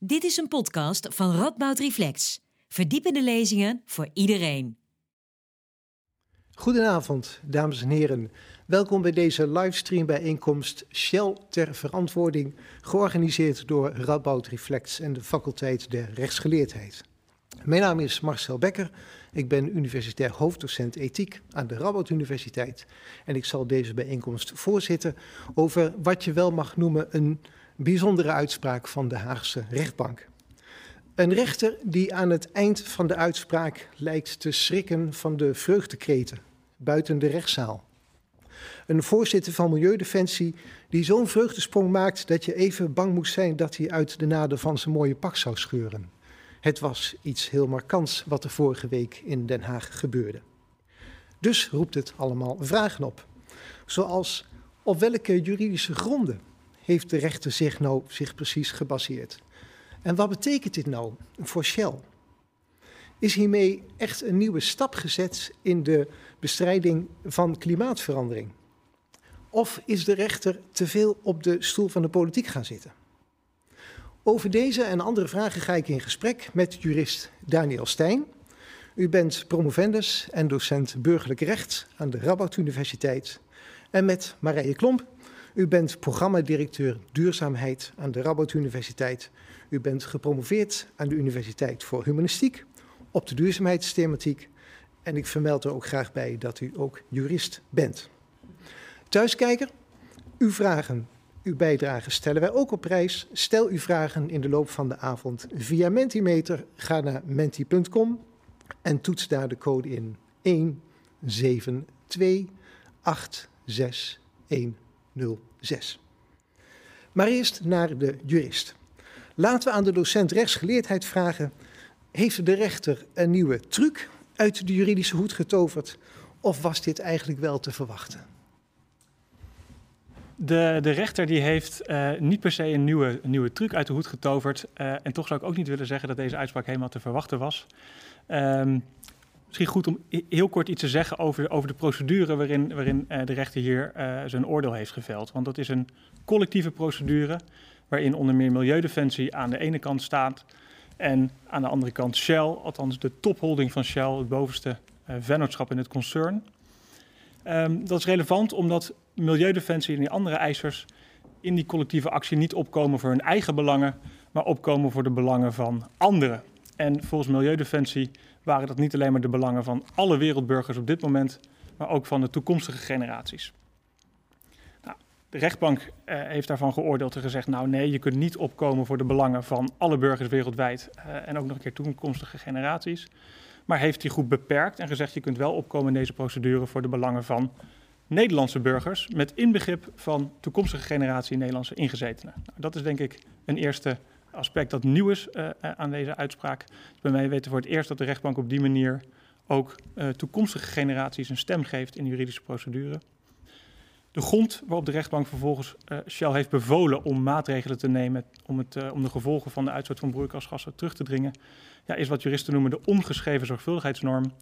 Dit is een podcast van Radboud Reflex. Verdiepende lezingen voor iedereen. Goedenavond, dames en heren. Welkom bij deze livestream bijeenkomst Shell ter verantwoording, georganiseerd door Radboud Reflex en de faculteit der rechtsgeleerdheid. Mijn naam is Marcel Becker. Ik ben universitair hoofddocent ethiek aan de Radboud Universiteit. En ik zal deze bijeenkomst voorzitten over wat je wel mag noemen een bijzondere uitspraak van de Haagse rechtbank. Een rechter die aan het eind van de uitspraak lijkt te schrikken van de vreugdekreten buiten de rechtszaal. Een voorzitter van Milieudefensie die zo'n vreugdesprong maakt dat je even bang moest zijn dat hij uit de naden van zijn mooie pak zou scheuren. Het was iets heel markants wat er vorige week in Den Haag gebeurde. Dus roept het allemaal vragen op. Zoals op welke juridische gronden heeft de rechter zich nou zich precies gebaseerd? En wat betekent dit nou voor Shell? Is hiermee echt een nieuwe stap gezet in de bestrijding van klimaatverandering? Of is de rechter te veel op de stoel van de politiek gaan zitten? Over deze en andere vragen ga ik in gesprek met jurist Daniel Stijn. U bent promovendus en docent burgerlijk recht aan de Radboud Universiteit. En met Marije Klomp. U bent programmadirecteur duurzaamheid aan de Radboud Universiteit. U bent gepromoveerd aan de Universiteit voor Humanistiek op de duurzaamheidsthematiek. En ik vermeld er ook graag bij dat u ook jurist bent. Thuiskijker, uw vragen, uw bijdragen stellen wij ook op prijs. Stel uw vragen in de loop van de avond via Mentimeter. Ga naar menti.com en toets daar de code in 17286106. Maar eerst naar de jurist. Laten we aan de docent rechtsgeleerdheid vragen: heeft de rechter een nieuwe truc uit de juridische hoed getoverd? Of was dit eigenlijk wel te verwachten? De, de rechter die heeft uh, niet per se een nieuwe, nieuwe truc uit de hoed getoverd. Uh, en toch zou ik ook niet willen zeggen dat deze uitspraak helemaal te verwachten was. Um, misschien goed om heel kort iets te zeggen over, over de procedure waarin, waarin uh, de rechter hier zijn oordeel heeft geveld. Want dat is een collectieve procedure waarin onder meer Milieudefensie aan de ene kant staat en aan de andere kant Shell, althans de topholding van Shell, het bovenste vennootschap in het concern. Um, dat is relevant omdat Milieudefensie en die andere eisers in die collectieve actie niet opkomen voor hun eigen belangen, maar opkomen voor de belangen van anderen. En volgens Milieudefensie waren dat niet alleen maar de belangen van alle wereldburgers op dit moment, maar ook van de toekomstige generaties. Nou, de rechtbank eh, heeft daarvan geoordeeld en gezegd: Nou, nee, je kunt niet opkomen voor de belangen van alle burgers wereldwijd uh, en ook nog een keer toekomstige generaties. Maar heeft die groep beperkt en gezegd: Je kunt wel opkomen in deze procedure voor de belangen van Nederlandse burgers met inbegrip van toekomstige generatie Nederlandse ingezetenen. Nou, dat is denk ik een eerste aspect dat nieuw is uh, aan deze uitspraak. Bij mij weten voor het eerst dat de rechtbank op die manier ook uh, toekomstige generaties een stem geeft in de juridische procedure. De grond waarop de rechtbank vervolgens uh, Shell heeft bevolen om maatregelen te nemen om, het, om de gevolgen van de uitstoot van broeikasgassen terug te dringen, ja, is wat juristen noemen de ongeschreven zorgvuldigheidsnorm. Um,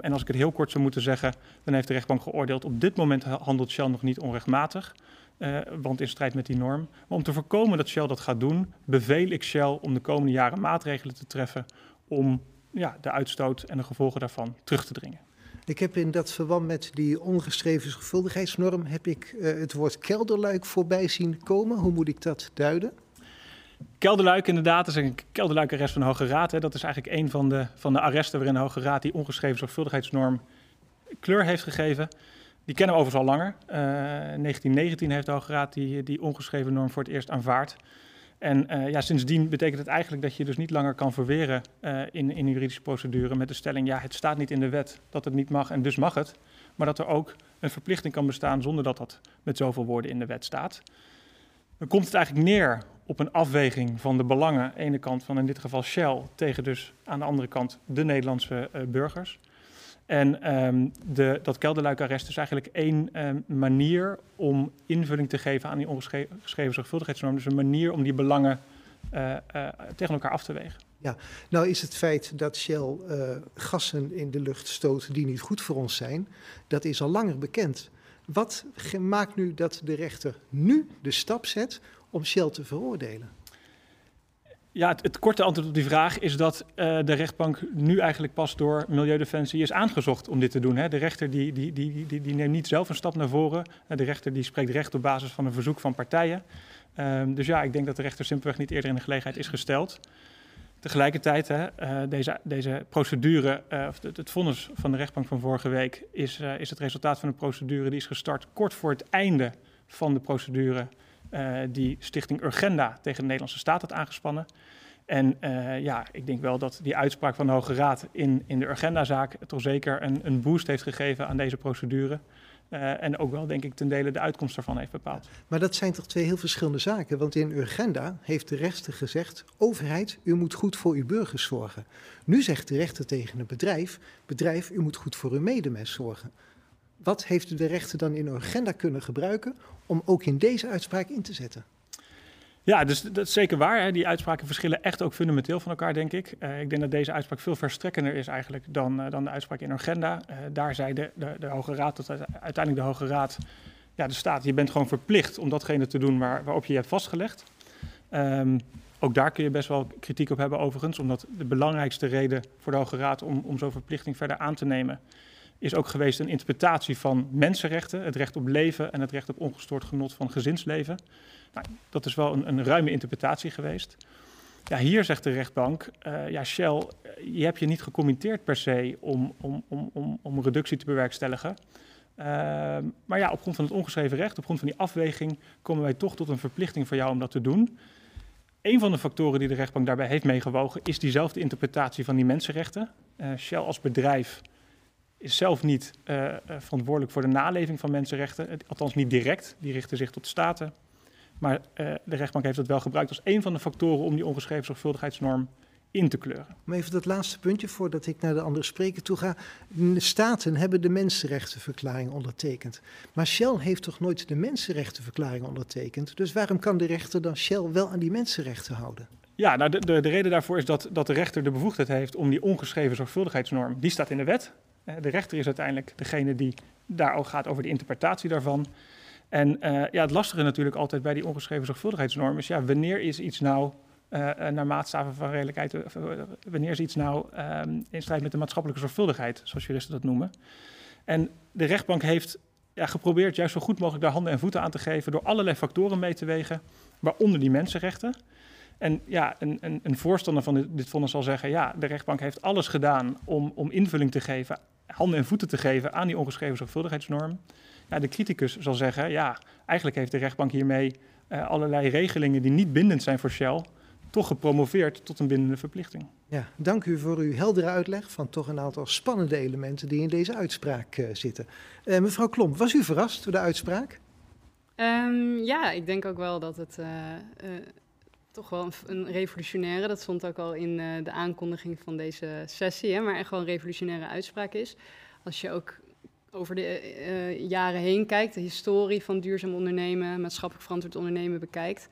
en als ik het heel kort zou moeten zeggen, dan heeft de rechtbank geoordeeld op dit moment handelt Shell nog niet onrechtmatig, uh, want in strijd met die norm. Maar om te voorkomen dat Shell dat gaat doen, beveel ik Shell om de komende jaren maatregelen te treffen om ja, de uitstoot en de gevolgen daarvan terug te dringen. Ik heb in dat verband met die ongeschreven zorgvuldigheidsnorm heb ik uh, het woord kelderluik voorbij zien komen. Hoe moet ik dat duiden? Kelderluik inderdaad, is een kelderluikarrest van de Hoge Raad. Hè. Dat is eigenlijk een van de, van de arresten waarin de Hoge Raad die ongeschreven zorgvuldigheidsnorm kleur heeft gegeven. Die kennen we overigens al langer. Uh, 1919 heeft de Hoge die, die ongeschreven norm voor het eerst aanvaard. En uh, ja, sindsdien betekent het eigenlijk dat je dus niet langer kan verweren uh, in, in juridische procedure met de stelling, ja, het staat niet in de wet dat het niet mag en dus mag het. Maar dat er ook een verplichting kan bestaan zonder dat dat met zoveel woorden in de wet staat. Dan komt het eigenlijk neer op een afweging van de belangen, aan de ene kant van in dit geval Shell, tegen dus aan de andere kant de Nederlandse uh, burgers. En um, de, dat kelderluikarrest is eigenlijk één um, manier om invulling te geven aan die ongeschreven zorgvuldigheidsnorm. Dus een manier om die belangen uh, tegen elkaar af te wegen. Ja, nou is het feit dat Shell uh, gassen in de lucht stoot die niet goed voor ons zijn, dat is al langer bekend. Wat maakt nu dat de rechter nu de stap zet om Shell te veroordelen? Ja, het, korte antwoord op die vraag is dat uh, de rechtbank nu eigenlijk pas door Milieudefensie is aangezocht om dit te doen. Hè. De rechter die, die, die, die, neemt niet zelf een stap naar voren. De rechter die spreekt recht op basis van een verzoek van partijen. Um, dus ja, ik denk dat de rechter simpelweg niet eerder in de gelegenheid is gesteld. Tegelijkertijd, hè, uh, deze, deze procedure, of het, vonnis van de rechtbank van vorige week, is, is het resultaat van een procedure die is gestart kort voor het einde van de procedure die Stichting Urgenda tegen de Nederlandse staat had aangespannen. En uh, ja, ik denk wel dat die uitspraak van de Hoge Raad in, in de Urgenda-zaak toch zeker een, een boost heeft gegeven aan deze procedure. Uh, en ook wel, denk ik, ten dele de uitkomst daarvan heeft bepaald. Maar dat zijn toch twee heel verschillende zaken? Want in Urgenda heeft de rechter gezegd: overheid, u moet goed voor uw burgers zorgen. Nu zegt de rechter tegen een bedrijf: bedrijf, u moet goed voor uw medemens zorgen. Wat heeft de rechter dan in Urgenda kunnen gebruiken om ook in deze uitspraak in te zetten? Ja, dus dat is zeker waar. Hè. Die uitspraken verschillen echt ook fundamenteel van elkaar, denk ik. Uh, ik denk dat deze uitspraak veel verstrekkender is eigenlijk dan, uh, dan de uitspraak in Urgenda. Uh, daar zei de, de, de, Hoge Raad, tot uiteindelijk de Hoge Raad, ja, de staat, je bent gewoon verplicht om datgene te doen waar, waarop je je hebt vastgelegd. Um, ook daar kun je best wel kritiek op hebben overigens, omdat de belangrijkste reden voor de Hoge Raad om, om zo'n verplichting verder aan te nemen is ook geweest een interpretatie van mensenrechten, het recht op leven en het recht op ongestoord genot van gezinsleven. Nou, dat is wel een, een, ruime interpretatie geweest. Ja, hier zegt de rechtbank, uh, ja, Shell, je hebt je niet gecommitteerd per se om, om, om, om, om reductie te bewerkstelligen. Uh, maar ja, op grond van het ongeschreven recht, op grond van die afweging, komen wij toch tot een verplichting voor jou om dat te doen. Een van de factoren die de rechtbank daarbij heeft meegewogen, is diezelfde interpretatie van die mensenrechten. Uh, Shell als bedrijf is zelf niet uh, verantwoordelijk voor de naleving van mensenrechten, althans niet direct. Die richten zich tot staten. Maar uh, de rechtbank heeft dat wel gebruikt als een van de factoren om die ongeschreven zorgvuldigheidsnorm in te kleuren. Maar even dat laatste puntje voordat ik naar de andere spreker toe ga. De staten hebben de mensenrechtenverklaring ondertekend. Maar Shell heeft toch nooit de mensenrechtenverklaring ondertekend? Dus waarom kan de rechter dan Shell wel aan die mensenrechten houden? Ja, nou de, de, de reden daarvoor is dat, dat de rechter de bevoegdheid heeft om die ongeschreven zorgvuldigheidsnorm, die staat in de wet. De rechter is uiteindelijk degene die daar ook gaat over de interpretatie daarvan. En uh, ja, het lastige natuurlijk altijd bij die ongeschreven zorgvuldigheidsnorm is, ja, wanneer is iets nou uh, naar maatstaven van redelijkheid, wanneer is iets nou um, in strijd met de maatschappelijke zorgvuldigheid, zoals juristen dat noemen. En de rechtbank heeft ja, geprobeerd juist zo goed mogelijk daar handen en voeten aan te geven door allerlei factoren mee te wegen, waaronder die mensenrechten. En ja, een, een, een voorstander van dit, dit vonnis zal zeggen, ja, de rechtbank heeft alles gedaan om, om invulling te geven, handen en voeten te geven aan die ongeschreven zorgvuldigheidsnorm. Ja, de criticus zal zeggen, ja, eigenlijk heeft de rechtbank hiermee uh, allerlei regelingen die niet bindend zijn voor Shell, toch gepromoveerd tot een bindende verplichting. Ja, dank u voor uw heldere uitleg van toch een aantal spannende elementen die in deze uitspraak uh, zitten. Uh, mevrouw Klomp, was u verrast door de uitspraak? Um, ja, ik denk ook wel dat het toch wel een, revolutionaire, dat stond ook al in de aankondiging van deze sessie, hè, maar echt wel een revolutionaire uitspraak is. Als je ook over de uh, jaren heen kijkt, de historie van duurzaam ondernemen, maatschappelijk verantwoord ondernemen bekijkt,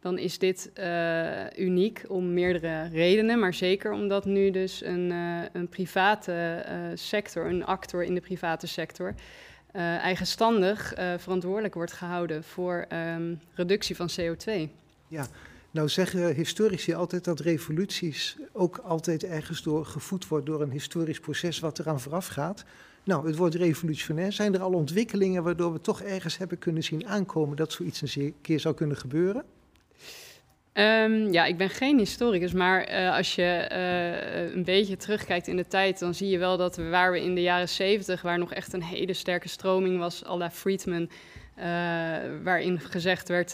dan is dit uniek om meerdere redenen, maar zeker omdat nu dus een, een private sector, een actor in de private sector, eigenstandig verantwoordelijk wordt gehouden voor um, reductie van CO2. Ja, nou zeggen historici altijd dat revoluties ook altijd ergens door gevoed wordt door een historisch proces wat eraan vooraf gaat. Nou, het wordt revolutionair. Zijn er al ontwikkelingen waardoor we toch ergens hebben kunnen zien aankomen dat zoiets een keer zou kunnen gebeuren? Um, ja, ik ben geen historicus, maar uh, als je uh, een beetje terugkijkt in de tijd, dan zie je wel dat waar we in de jaren zeventig, waar nog echt een hele sterke stroming was, à la Friedman, uh, waarin gezegd werd,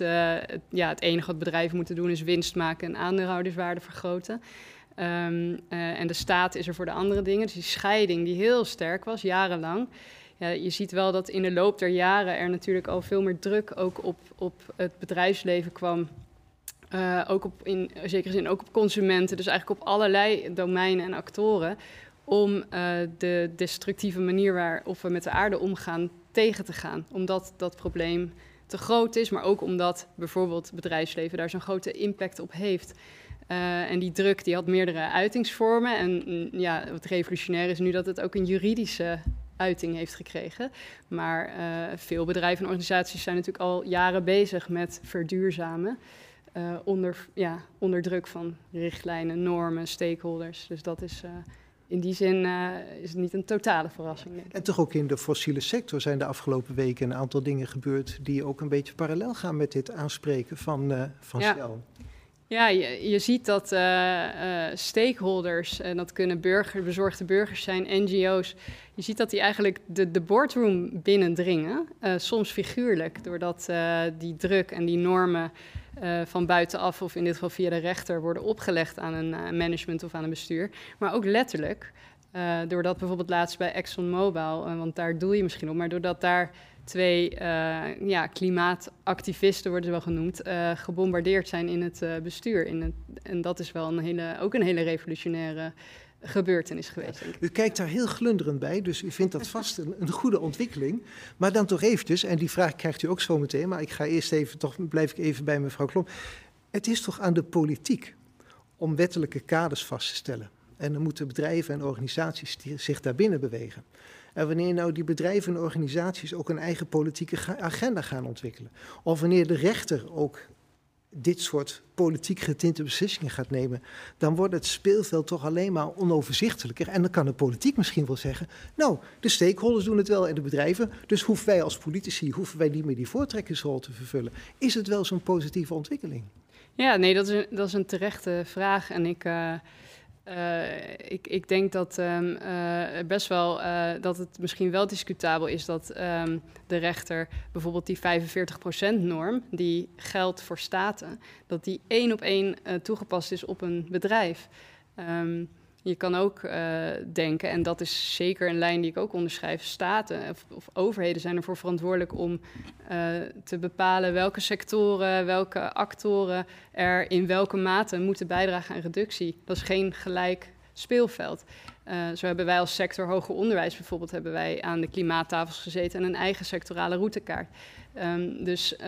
ja, het enige wat bedrijven moeten doen is winst maken en aandeelhouderswaarde vergroten. Um, uh, en de staat is er voor de andere dingen. Dus die scheiding die heel sterk was, jarenlang. Ja, je ziet wel dat in de loop der jaren er natuurlijk al veel meer druk ook op, op het bedrijfsleven kwam. Uh, ook op, in zekere zin ook op consumenten, dus eigenlijk op allerlei domeinen en actoren. Om uh, de destructieve manier waarop we met de aarde omgaan tegen te gaan. Omdat dat probleem te groot is, maar ook omdat bijvoorbeeld bedrijfsleven daar zo'n grote impact op heeft. Uh, en die druk die had meerdere uitingsvormen. En mm, ja, wat revolutionair is nu dat het ook een juridische uiting heeft gekregen. Maar uh, veel bedrijven en organisaties zijn natuurlijk al jaren bezig met verduurzamen. onder, ja, onder druk van richtlijnen, normen, stakeholders. Dus dat is in die zin is het niet een totale verrassing. En toch ook in de fossiele sector zijn de afgelopen weken een aantal dingen gebeurd die ook een beetje parallel gaan met dit aanspreken van, uh, van ja. Shell. Ja, je, je ziet dat uh, uh, stakeholders, en dat kunnen burger, bezorgde burgers zijn, NGO's, je ziet dat die eigenlijk de, de boardroom binnendringen, soms figuurlijk, doordat die druk en die normen van buitenaf, of in dit geval via de rechter, worden opgelegd aan een management of aan een bestuur, maar ook letterlijk. doordat bijvoorbeeld laatst bij ExxonMobil, want daar doe je misschien op, maar doordat daar twee ja, klimaatactivisten, worden ze wel genoemd, gebombardeerd zijn in het bestuur. In het, en dat is wel een hele, ook een hele revolutionaire gebeurtenis geweest. Denk ik. U kijkt daar heel glunderend bij, dus u vindt dat vast een, een, goede ontwikkeling. Maar dan toch eventjes, en die vraag krijgt u ook zo meteen, maar ik ga eerst even, toch blijf ik even bij mevrouw Klom. Het is toch aan de politiek om wettelijke kaders vast te stellen. En dan moeten bedrijven en organisaties zich daarbinnen bewegen. En wanneer nou die bedrijven en organisaties ook een eigen politieke agenda gaan ontwikkelen. Of wanneer de rechter ook dit soort politiek getinte beslissingen gaat nemen, dan wordt het speelveld toch alleen maar onoverzichtelijker. En dan kan de politiek misschien wel zeggen, nou, de stakeholders doen het wel en de bedrijven, dus hoeven wij als politici, hoeven wij niet meer die voortrekkersrol te vervullen. Is het wel zo'n positieve ontwikkeling? Ja, nee, dat is een, dat is een terechte vraag en ik... Uh uh, ik, ik, denk dat um, uh, best wel uh, dat het misschien wel discutabel is dat um, de rechter bijvoorbeeld die 45%-norm, die geldt voor staten, dat die één op één toegepast is op een bedrijf. Um, je kan ook uh, denken, en dat is zeker een lijn die ik ook onderschrijf, staten of, of overheden zijn ervoor verantwoordelijk om uh, te bepalen welke sectoren, welke actoren er in welke mate moeten bijdragen aan reductie. Dat is geen gelijk speelveld. Uh, zo hebben wij als sector hoger onderwijs bijvoorbeeld hebben wij aan de klimaattafels gezeten en een eigen sectorale routekaart. Um, dus uh,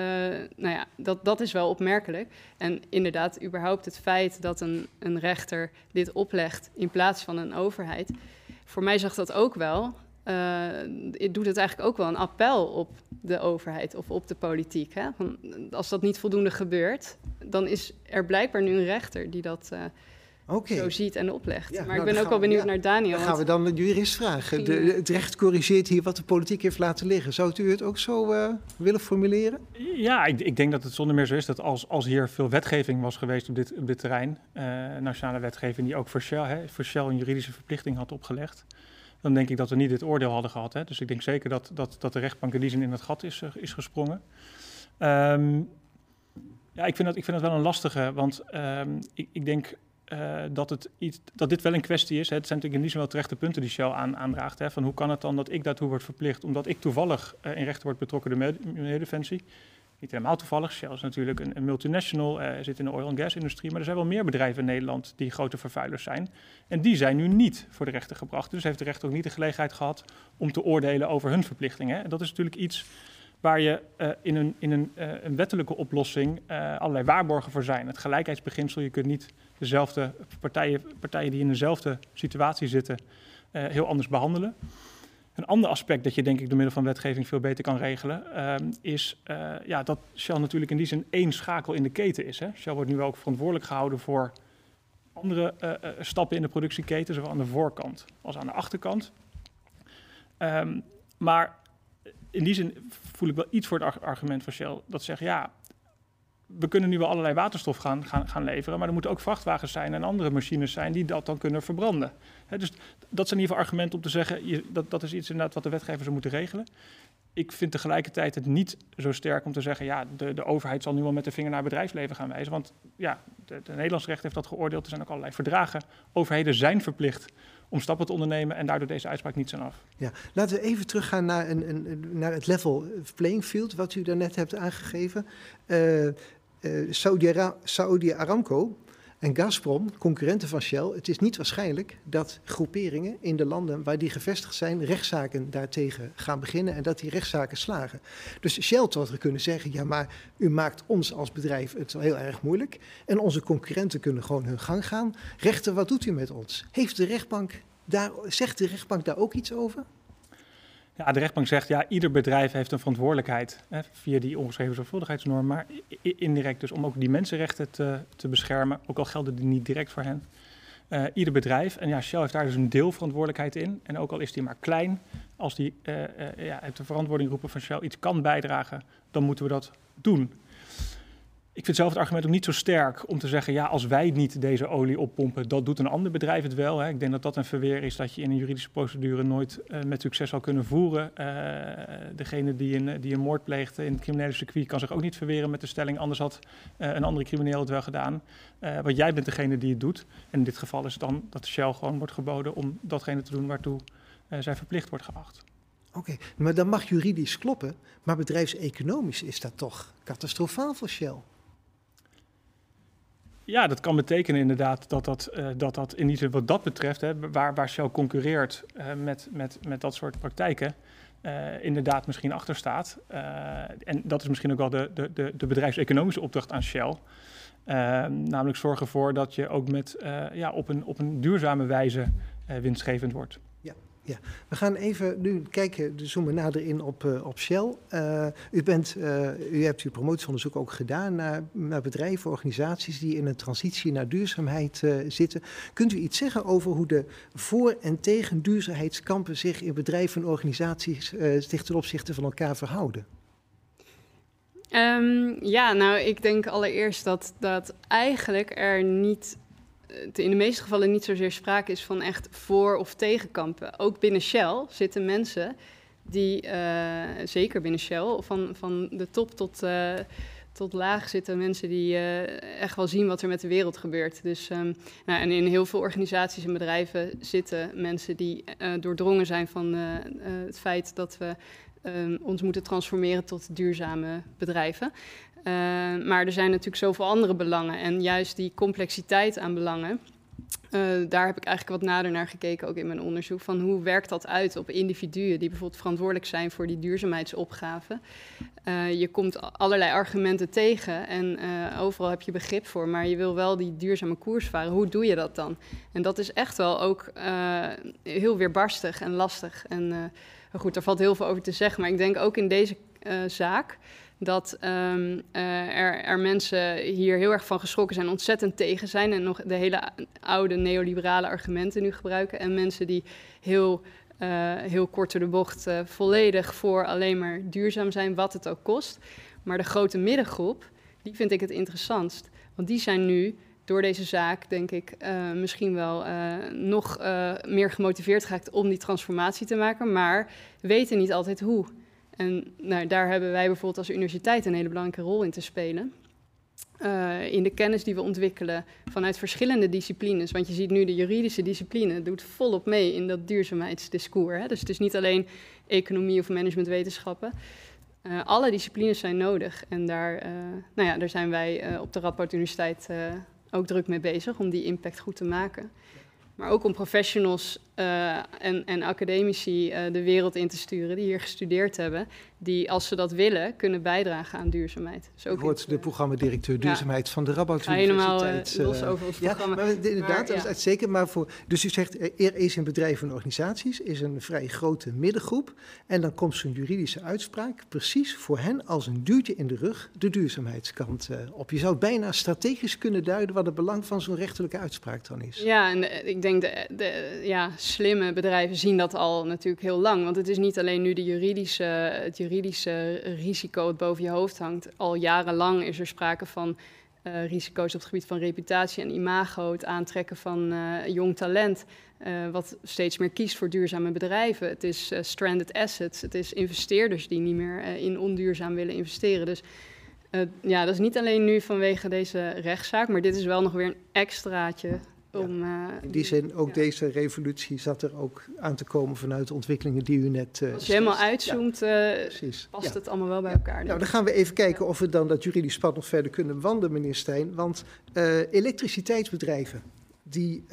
nou ja, dat, dat is wel opmerkelijk. En inderdaad, überhaupt het feit dat een, een rechter dit oplegt in plaats van een overheid. Voor mij zag dat ook wel. Uh, doet het eigenlijk ook wel een appel op de overheid of op de politiek. Hè? Als dat niet voldoende gebeurt, dan is er blijkbaar nu een rechter die dat uh, okay. zo ziet en oplegt. Ja, maar nou, ik ben ook wel benieuwd ja, naar Daniel. Dan gaan we dan de jurist vragen. De, het recht corrigeert hier wat de politiek heeft laten liggen. Zou u het ook zo uh, willen formuleren? Ja, ik, ik, denk dat het zonder meer zo is dat als, als hier veel wetgeving was geweest op dit, op dit terrein, uh, nationale wetgeving die ook voor Shell, hè, voor Shell een juridische verplichting had opgelegd, dan denk ik dat we niet dit oordeel hadden gehad. Hè. Dus ik denk zeker dat, dat, dat de rechtbank in die zin in het gat is, uh, is gesprongen. Um, ja, ik vind, dat, ik vind dat wel een lastige, want um, ik, ik denk uh, dat, het iets, dat dit wel een kwestie is. Hè. Het zijn natuurlijk in die zin wel terechte punten die Shell aan, aandraagt. Van hoe kan het dan dat ik daartoe word verplicht, omdat ik toevallig uh, in rechten word betrokken door Milieudefensie. Niet helemaal toevallig. Shell is natuurlijk een, een multinational, uh, zit in de oil- en gas-industrie. Maar er zijn wel meer bedrijven in Nederland die grote vervuilers zijn. En die zijn nu niet voor de rechter gebracht. Dus heeft de rechter ook niet de gelegenheid gehad om te oordelen over hun verplichtingen. En dat is natuurlijk iets waar je uh, in, een, in een, uh, een wettelijke oplossing uh, allerlei waarborgen voor zijn. Het gelijkheidsbeginsel, je kunt niet dezelfde partijen, partijen die in dezelfde situatie zitten heel anders behandelen. Een ander aspect dat je denk ik door middel van wetgeving veel beter kan regelen, is ja, dat Shell natuurlijk in die zin één schakel in de keten is. Hè. Shell wordt nu ook verantwoordelijk gehouden voor andere stappen in de productieketen, zowel aan de voorkant als aan de achterkant. Um, maar in die zin voel ik wel iets voor het argument van Shell. Dat zegt, ja, we kunnen nu wel allerlei waterstof gaan, gaan, gaan leveren, maar er moeten ook vrachtwagens zijn en andere machines zijn die dat dan kunnen verbranden. dus dat zijn in ieder geval argumenten om te zeggen, je, dat, dat is iets inderdaad wat de wetgever zou moeten regelen. Ik vind tegelijkertijd het niet zo sterk om te zeggen, ja, de, de overheid zal nu wel met de vinger naar het bedrijfsleven gaan wijzen. Want ja, de Nederlands recht heeft dat geoordeeld. Er zijn ook allerlei verdragen. Overheden zijn verplicht om stappen te ondernemen en daardoor deze uitspraak niet zijn af. Ja, laten we even teruggaan naar, een, een, naar het level playing field wat u daarnet hebt aangegeven. Uh, uh, Saudi Aramco en Gazprom, concurrenten van Shell, het is niet waarschijnlijk dat groeperingen in de landen waar die gevestigd zijn, rechtszaken daartegen gaan beginnen en dat die rechtszaken slagen. Dus Shell had er kunnen zeggen, ja maar u maakt ons als bedrijf het heel erg moeilijk en onze concurrenten kunnen gewoon hun gang gaan. Rechter, wat doet u met ons? Heeft de rechtbank daar, zegt de rechtbank daar ook iets over? Ja, de rechtbank zegt, ja, ieder bedrijf heeft een verantwoordelijkheid hè, via die ongeschreven zorgvuldigheidsnorm, maar indirect dus om ook die mensenrechten te, te beschermen, ook al gelden die niet direct voor hen. Uh, ieder bedrijf, en ja, Shell heeft daar dus een deelverantwoordelijkheid in. En ook al is die maar klein, als die uh, uh, ja, de verantwoording roepen van Shell iets kan bijdragen, dan moeten we dat doen ik vind zelf het argument ook niet zo sterk om te zeggen, ja, als wij niet deze olie oppompen, dat doet een ander bedrijf het wel. Hè. Ik denk dat dat een verweer is dat je in een juridische procedure nooit uh, met succes zal kunnen voeren. Uh, degene die een, die een moord pleegt in het criminele circuit kan zich ook niet verweren met de stelling, anders had uh, een andere crimineel het wel gedaan. want jij bent degene die het doet. En in dit geval is het dan dat Shell gewoon wordt geboden om datgene te doen waartoe zij verplicht wordt geacht. Oké, maar dat mag juridisch kloppen, maar bedrijfseconomisch is dat toch catastrofaal voor Shell? Ja, dat kan betekenen inderdaad dat dat, uh, dat, dat in wat dat betreft, hè, waar, waar Shell concurreert uh, met, met, met dat soort praktijken, uh, inderdaad misschien achter staat. en dat is misschien ook wel de, de, de, bedrijfseconomische opdracht aan Shell. namelijk zorgen ervoor dat je ook met, ja, op, een, op een duurzame wijze winstgevend wordt. Ja, we gaan even nu kijken, dus zoomen nader in op, uh, op Shell. Uh, u, bent, uh, u hebt uw promotieonderzoek ook gedaan naar, naar bedrijven, organisaties die in een transitie naar duurzaamheid zitten. Kunt u iets zeggen over hoe de voor- en tegen duurzaamheidskampen zich in bedrijven en organisaties ten opzichte van elkaar verhouden? Um, ja, nou, ik denk allereerst dat, dat eigenlijk er niet in de meeste gevallen niet zozeer sprake is van echt voor- of tegenkampen. Ook binnen Shell zitten mensen die, uh, zeker binnen Shell, van, van de top tot, uh, tot laag zitten mensen die uh, echt wel zien wat er met de wereld gebeurt. Dus, um, nou, en in heel veel organisaties en bedrijven zitten mensen die doordrongen zijn van het feit dat we um, ons moeten transformeren tot duurzame bedrijven. Uh, maar er zijn natuurlijk zoveel andere belangen. En juist die complexiteit aan belangen, uh, daar heb ik eigenlijk wat nader naar gekeken, ook in mijn onderzoek. Van hoe werkt dat uit op individuen die bijvoorbeeld verantwoordelijk zijn voor die duurzaamheidsopgave. Uh, je komt allerlei argumenten tegen en overal heb je begrip voor, maar je wil wel die duurzame koers varen. Hoe doe je dat dan? En dat is echt wel ook heel weerbarstig en lastig. En goed, daar valt heel veel over te zeggen, maar ik denk ook in deze zaak dat um, uh, er, er, mensen hier heel erg van geschrokken zijn, ontzettend tegen zijn en nog de hele oude neoliberale argumenten nu gebruiken. En mensen die heel, uh, heel kort door de bocht volledig voor alleen maar duurzaam zijn, wat het ook kost. Maar de grote middengroep, die vind ik het interessantst. Want die zijn nu door deze zaak, denk ik, misschien wel nog meer gemotiveerd geraakt om die transformatie te maken, maar weten niet altijd hoe. En nou, daar hebben wij bijvoorbeeld als universiteit een hele belangrijke rol in te spelen. In de kennis die we ontwikkelen vanuit verschillende disciplines. Want je ziet nu de juridische discipline doet volop mee in dat duurzaamheidsdiscours. Hè? Dus het is niet alleen economie of managementwetenschappen. Alle disciplines zijn nodig. En daar, nou ja, daar zijn wij op de Radboud Universiteit ook druk mee bezig om die impact goed te maken. Maar ook om professionals uh, en, en, academici uh, de wereld in te sturen die hier gestudeerd hebben. Die, als ze dat willen, kunnen bijdragen aan duurzaamheid. Dus ook wordt de programmadirecteur duurzaamheid ja. van de Radboud Universiteit. Helemaal uh, los over ja, programma. Maar, inderdaad, maar, dat is uitstekend. Maar voor, dus u zegt, er is in bedrijven en organisaties is een vrij grote middengroep. En dan komt zo'n juridische uitspraak precies voor hen als een duwtje in de rug de duurzaamheidskant op. Je zou bijna strategisch kunnen duiden wat het belang van zo'n rechterlijke uitspraak dan is. Ja, en ik denk de, de ja, slimme bedrijven zien dat al natuurlijk heel lang. Want het is niet alleen nu de juridische, het juridische risico dat boven je hoofd hangt. Al jarenlang is er sprake van uh, risico's op het gebied van reputatie en imago, het aantrekken van uh, jong talent, uh, wat steeds meer kiest voor duurzame bedrijven. Het is stranded assets, het is investeerders die niet meer in onduurzaam willen investeren. Dus ja, dat is niet alleen nu vanwege deze rechtszaak, maar dit is wel nog weer een extraatje om, ja. In die zin, ook ja. deze revolutie zat er ook aan te komen vanuit de ontwikkelingen die u net. Uh, Als je helemaal uitzoomt, ja. uh, past het allemaal wel bij elkaar. Nou, dan gaan we even kijken of we dan dat juridisch pad nog verder kunnen wandelen, meneer Stijn. Want uh, elektriciteitsbedrijven die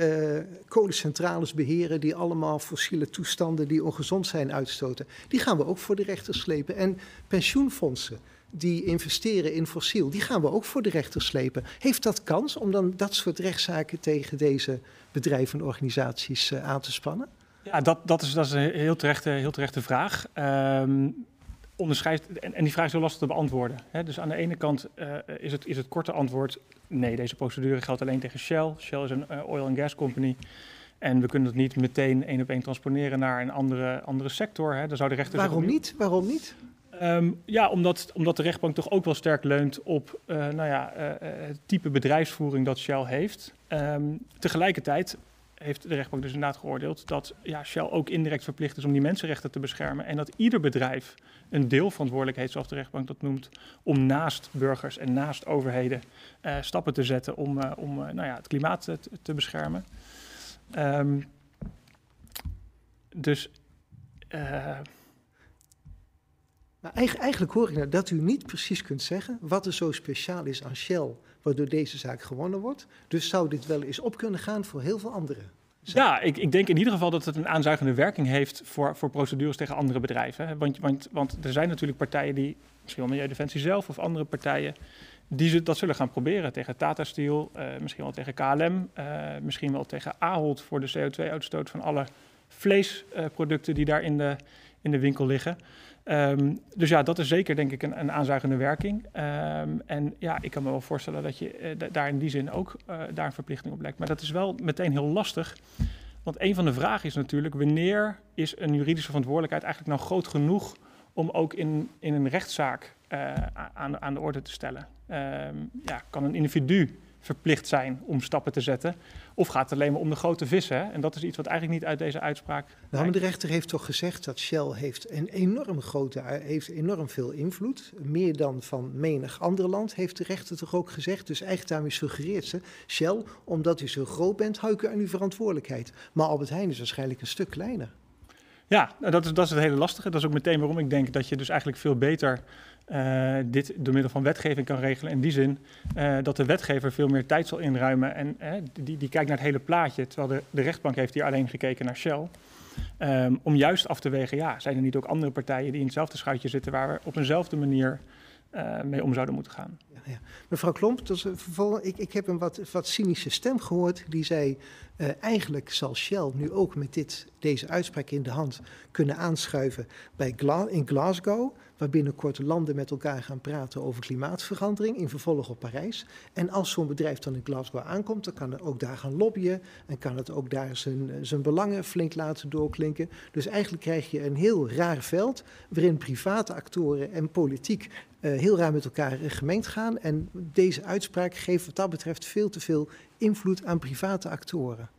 kolencentrales beheren, die allemaal fossiele toestanden die ongezond zijn uitstoten, die gaan we ook voor de rechter slepen. En pensioenfondsen die investeren in fossiel, die gaan we ook voor de rechter slepen. Heeft dat kans om dan dat soort rechtszaken tegen deze bedrijven en organisaties uh, aan te spannen? Ja, dat, dat, is, dat is een heel terechte, heel terechte vraag. Um, onderscheidt, en, en, die vraag is heel lastig te beantwoorden. Hè? Dus aan de ene kant uh, is, het, is het korte antwoord: nee, deze procedure geldt alleen tegen Shell. Shell is een uh, oil and gas company. En we kunnen het niet meteen één op één transponeren naar een andere, andere sector. Hè? Dan zou de rechter Waarom niet? Waarom niet? Um, ja, omdat, omdat de rechtbank toch ook wel sterk leunt op uh, nou ja, het type bedrijfsvoering dat Shell heeft. Um, tegelijkertijd heeft de rechtbank dus inderdaad geoordeeld dat ja, Shell ook indirect verplicht is om die mensenrechten te beschermen. En dat ieder bedrijf een deelverantwoordelijkheid, zoals de rechtbank dat noemt, om naast burgers en naast overheden stappen te zetten om, om nou ja, het klimaat te, te beschermen. Um, dus. Maar eigenlijk hoor ik nou dat u niet precies kunt zeggen wat er zo speciaal is aan Shell, waardoor deze zaak gewonnen wordt. Dus zou dit wel eens op kunnen gaan voor heel veel anderen? Ja, ik, ik, denk in ieder geval dat het een aanzuigende werking heeft voor, voor procedures tegen andere bedrijven. Want, want, want er zijn natuurlijk partijen die, misschien wel Milieudefensie zelf of andere partijen, die dat zullen gaan proberen tegen Tata Steel, uh, misschien wel tegen KLM, uh, misschien wel tegen Ahold voor de CO2-uitstoot van alle vleesproducten uh, die daar in de, in de winkel liggen. Um, dus ja, dat is zeker denk ik een, een aanzuigende werking. Um, en ja, ik kan me wel voorstellen dat je uh, daar in die zin ook uh, daar een verplichting op legt. Maar dat is wel meteen heel lastig. Want een van de vragen is natuurlijk, wanneer is een juridische verantwoordelijkheid eigenlijk nou groot genoeg om ook in, in een rechtszaak uh, aan, aan de orde te stellen? Um, ja, kan een individu verplicht zijn om stappen te zetten? Of gaat het alleen maar om de grote vissen? Hè? En dat is iets wat eigenlijk niet uit deze uitspraak. Nou, maar de rechter heeft toch gezegd dat Shell heeft een enorm grote, heeft enorm veel invloed. Meer dan van menig ander land, heeft de rechter toch ook gezegd. Dus eigenlijk daarmee suggereert ze, Shell, omdat u zo groot bent, hou ik u aan uw verantwoordelijkheid. Maar Albert Heijn is waarschijnlijk een stuk kleiner. Ja, nou, dat is, dat is het hele lastige. Dat is ook meteen waarom ik denk dat je dus eigenlijk veel beter uh, dit door middel van wetgeving kan regelen. In die zin uh, dat de wetgever veel meer tijd zal inruimen en uh, die, die kijkt naar het hele plaatje, terwijl de, de rechtbank heeft hier alleen gekeken naar Shell. Um, om juist af te wegen, ja, zijn er niet ook andere partijen die in hetzelfde schuitje zitten waar we op eenzelfde manier mee om zouden moeten gaan? Ja. Mevrouw Klomp, ik, ik heb een wat, wat cynische stem gehoord die zei, eigenlijk zal Shell nu ook met dit, deze uitspraak in de hand kunnen aanschuiven bij in Glasgow waar binnenkort landen met elkaar gaan praten over klimaatverandering in vervolg op Parijs. En als zo'n bedrijf dan in Glasgow aankomt, dan kan het ook daar gaan lobbyen en kan het ook daar zijn, zijn belangen flink laten doorklinken. Dus eigenlijk krijg je een heel raar veld waarin private actoren en politiek uh, heel raar met elkaar gemengd gaan. En deze uitspraak geeft wat dat betreft veel te veel invloed aan private actoren.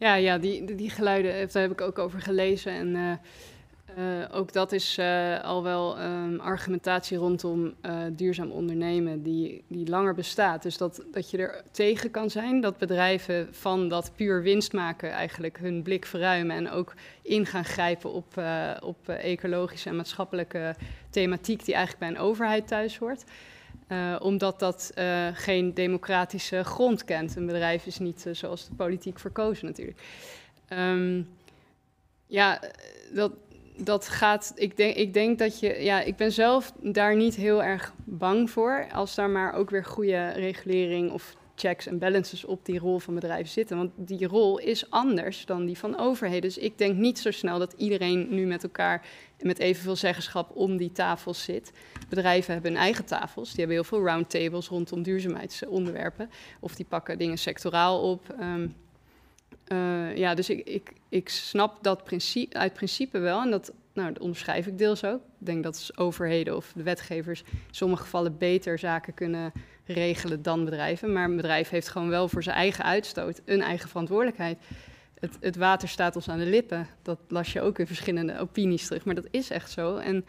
Ja, ja die, die geluiden, daar heb ik ook over gelezen. En uh, uh, ook dat is al wel um, argumentatie rondom duurzaam ondernemen die, die langer bestaat. Dus dat, dat je er tegen kan zijn dat bedrijven van dat puur winst maken eigenlijk hun blik verruimen en ook in gaan grijpen op, op ecologische en maatschappelijke thematiek die eigenlijk bij een overheid thuis hoort. Omdat dat geen democratische grond kent. Een bedrijf is niet zoals de politiek verkozen natuurlijk. Um, ja, dat, dat gaat. Ik denk, ik denk dat je. Ja, ik ben zelf daar niet heel erg bang voor. Als daar maar ook weer goede regulering of checks en balances op die rol van bedrijven zitten. Want die rol is anders dan die van overheden. Dus ik denk niet zo snel dat iedereen nu met elkaar met evenveel zeggenschap om die tafels zit. Bedrijven hebben hun eigen tafels. Die hebben heel veel roundtables rondom duurzaamheidsonderwerpen. Of die pakken dingen sectoraal op. Um, uh, ja, dus ik, ik, ik snap dat principe, uit principe wel. En dat, nou, dat onderschrijf ik deels ook. Ik denk dat overheden of de wetgevers in sommige gevallen beter zaken kunnen regelen dan bedrijven. Maar een bedrijf heeft gewoon wel voor zijn eigen uitstoot een eigen verantwoordelijkheid. Het, het water staat ons aan de lippen. Dat las je ook in verschillende opinies terug. Maar dat is echt zo. En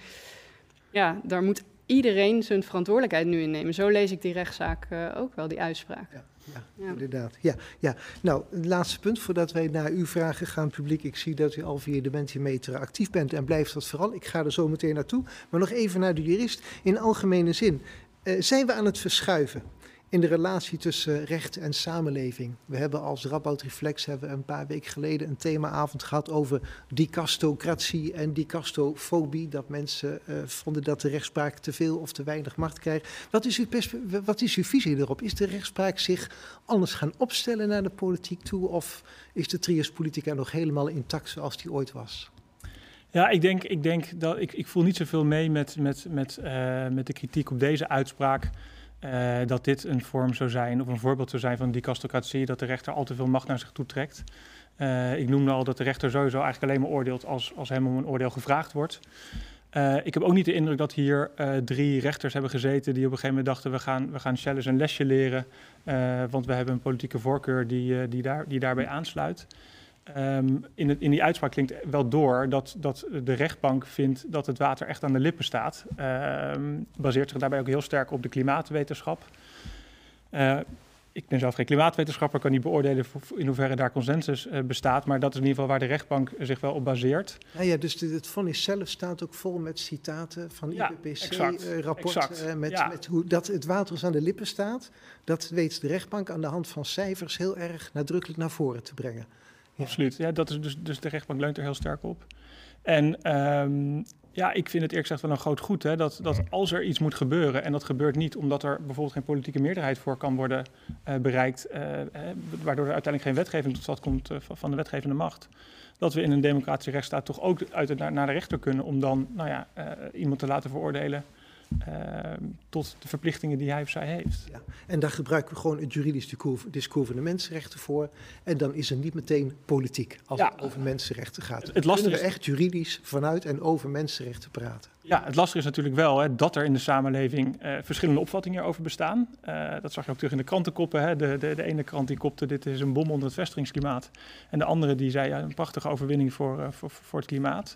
ja, daar moet iedereen zijn verantwoordelijkheid nu in nemen. Zo lees ik die rechtszaak uh, ook wel, die uitspraak. Ja. Ja, ja, inderdaad. Ja, ja. Nou, het laatste punt voordat wij naar uw vragen gaan, publiek. Ik zie dat u al via de Mentimeter actief bent en blijft dat vooral. Ik ga er zo meteen naartoe. Maar nog even naar de jurist. In algemene zin, zijn we aan het verschuiven? in de relatie tussen recht en samenleving. We hebben als Radboud Reflex hebben een paar weken geleden een themaavond gehad over dicastocratie en dicastofobie. Dat mensen uh, vonden dat de rechtspraak te veel of te weinig macht krijgt. Wat is, uw wat is uw visie erop? Is de rechtspraak zich anders gaan opstellen naar de politiek toe? Of is de trias politica nog helemaal intact zoals die ooit was? Ja, ik denk, ik denk dat ik, ik voel niet zoveel mee met, met, met, uh, met de kritiek op deze uitspraak. Uh, dat dit een vorm zou zijn, of een voorbeeld zou zijn van dicastocratie, dat de rechter al te veel macht naar zich toe trekt. Uh, ik noemde al dat de rechter sowieso eigenlijk alleen maar oordeelt als, als hem om een oordeel gevraagd wordt. Ik heb ook niet de indruk dat hier drie rechters hebben gezeten die op een gegeven moment dachten: we gaan, we gaan Shell een lesje leren, want we hebben een politieke voorkeur die, die, daar, die daarbij aansluit. Um, in, het, in, die uitspraak klinkt wel door dat, dat, de rechtbank vindt dat het water echt aan de lippen staat. Um, baseert zich daarbij ook heel sterk op de klimaatwetenschap. Uh, ik ben zelf geen klimaatwetenschapper, kan niet beoordelen in hoeverre daar consensus uh, bestaat. Maar dat is in ieder geval waar de rechtbank zich wel op baseert. Ja, ja dus het vonnis zelf staat ook vol met citaten van ja, IPCC-rapport. Uh, met, ja. met hoe dat het water aan de lippen staat. Dat weet de rechtbank aan de hand van cijfers heel erg nadrukkelijk naar voren te brengen. Absoluut. Ja, dat is dus, dus de rechtbank leunt er heel sterk op. En um, ja, ik vind het eerlijk gezegd wel een groot goed hè, dat, dat als er iets moet gebeuren, en dat gebeurt niet omdat er bijvoorbeeld geen politieke meerderheid voor kan worden uh, bereikt, uh, waardoor er uiteindelijk geen wetgeving tot stand komt uh, van de wetgevende macht, dat we in een democratische rechtsstaat toch ook uit naar, naar de rechter kunnen om dan nou ja, iemand te laten veroordelen tot de verplichtingen die hij of zij heeft. Ja. En daar gebruiken we gewoon het juridisch discours van de mensenrechten voor. En dan is er niet meteen politiek als ja. het over mensenrechten gaat. Het, het lastige is echt juridisch vanuit en over mensenrechten praten. Ja, het lastige is natuurlijk wel hè, dat er in de samenleving uh, verschillende opvattingen over bestaan. Uh, dat zag je ook terug in de krantenkoppen. Hè. De, de, de, ene krant die kopte dit is een bom onder het vestigingsklimaat. En de andere die zei ja, een prachtige overwinning voor, uh, voor, voor het klimaat.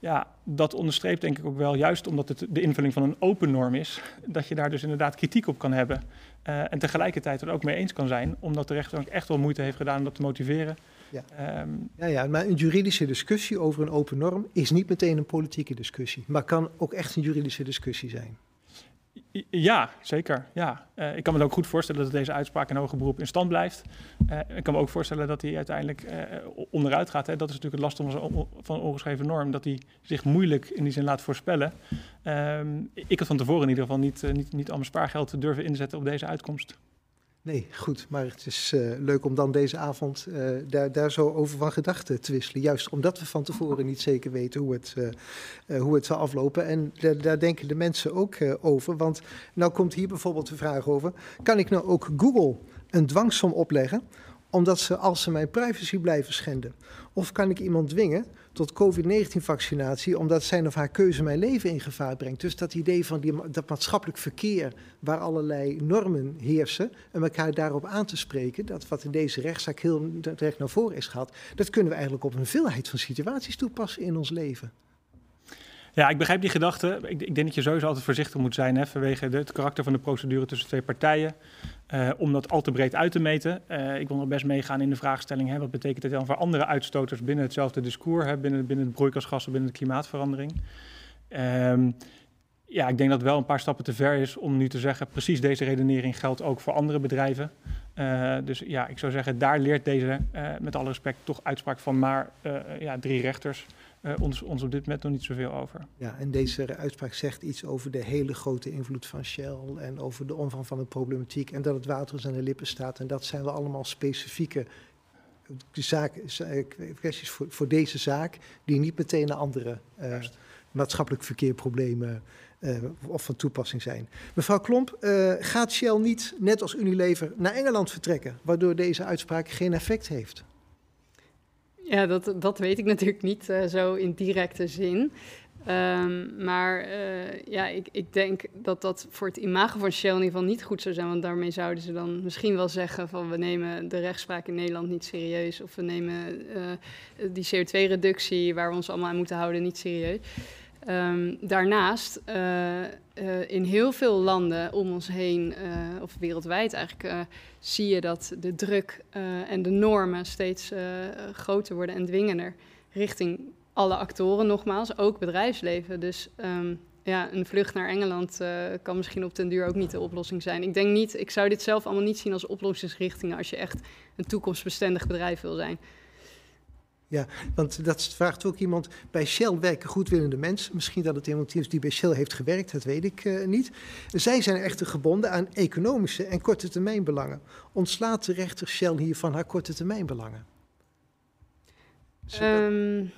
Ja, dat onderstreept denk ik ook wel, juist omdat het de invulling van een open norm is, dat je daar dus inderdaad kritiek op kan hebben. Uh, en tegelijkertijd er ook mee eens kan zijn, omdat de rechter ook echt wel moeite heeft gedaan om dat te motiveren. Ja. Um, ja, ja, maar een juridische discussie over een open norm is niet meteen een politieke discussie, maar kan ook echt een juridische discussie zijn. Ja, zeker. Ja. Uh, ik kan me ook goed voorstellen dat deze uitspraak in hoger beroep in stand blijft. Uh, ik kan me ook voorstellen dat hij uiteindelijk uh, onderuit gaat. Hè. Dat is natuurlijk het last van een ongeschreven norm, dat hij zich moeilijk in die zin laat voorspellen. Um, ik had van tevoren in ieder geval niet, niet, niet al mijn spaargeld durven inzetten op deze uitkomst. Nee, goed. Maar het is uh, leuk om dan deze avond uh, daar, daar zo over van gedachten te wisselen. Juist omdat we van tevoren niet zeker weten hoe het, uh, hoe het zal aflopen. En daar, daar denken de mensen ook over. Want nou komt hier bijvoorbeeld de vraag over: kan ik nou ook Google een dwangsom opleggen? Omdat ze, als ze mijn privacy blijven schenden. Of kan ik iemand dwingen tot COVID-19-vaccinatie, omdat zijn of haar keuze mijn leven in gevaar brengt. Dus dat idee van die, dat maatschappelijk verkeer, waar allerlei normen heersen, en elkaar daarop aan te spreken, dat wat in deze rechtszaak heel direct naar voren is gehad, dat kunnen we eigenlijk op een veelheid van situaties toepassen in ons leven. Ja, ik begrijp die gedachte. Ik, ik, denk dat je sowieso altijd voorzichtig moet zijn hè, vanwege de, het karakter van de procedure tussen twee partijen. Uh, om dat al te breed uit te meten. Uh, ik wil nog best meegaan in de vraagstelling: hè, wat betekent dit dan voor andere uitstoters binnen hetzelfde discours, hè, binnen, binnen het broeikasgassen, binnen de klimaatverandering? Um, ja, ik denk dat het wel een paar stappen te ver is om nu te zeggen: precies deze redenering geldt ook voor andere bedrijven. Uh, dus ja, ik zou zeggen, daar leert deze, met alle respect, toch uitspraak van maar ja, drie rechters ons, ons op dit moment nog niet zoveel over. Ja, en deze uitspraak zegt iets over de hele grote invloed van Shell en over de omvang van de problematiek en dat het water eens aan de lippen staat. En dat zijn wel allemaal specifieke zaak, kwesties voor, voor deze zaak, die niet meteen naar andere uh, maatschappelijk verkeerproblemen uh, of van toepassing zijn. Mevrouw Klomp, uh, gaat Shell niet, net als Unilever, naar Engeland vertrekken, waardoor deze uitspraak geen effect heeft? Ja, dat, dat weet ik natuurlijk niet uh, zo in directe zin. Um, maar uh, ja, ik, ik denk dat dat voor het imago van Shell in ieder geval niet goed zou zijn. Want daarmee zouden ze dan misschien wel zeggen van we nemen de rechtspraak in Nederland niet serieus. Of we nemen uh, die CO2-reductie waar we ons allemaal aan moeten houden niet serieus. Um, daarnaast, uh, uh, in heel veel landen om ons heen, uh, of wereldwijd eigenlijk, zie je dat de druk en de normen steeds groter worden en dwingender richting alle actoren, nogmaals, ook bedrijfsleven. Dus um, ja, een vlucht naar Engeland kan misschien op den duur ook niet de oplossing zijn. Ik denk niet, ik zou dit zelf allemaal niet zien als oplossingsrichtingen als je echt een toekomstbestendig bedrijf wil zijn. Ja, want dat vraagt ook iemand. Bij Shell werken goedwillende mensen. Misschien dat het iemand is die bij Shell heeft gewerkt, dat weet ik uh, niet. Zij zijn echter gebonden aan economische en korte termijn belangen. Ontslaat de rechter Shell hier van haar korte termijn belangen? Zodat, um,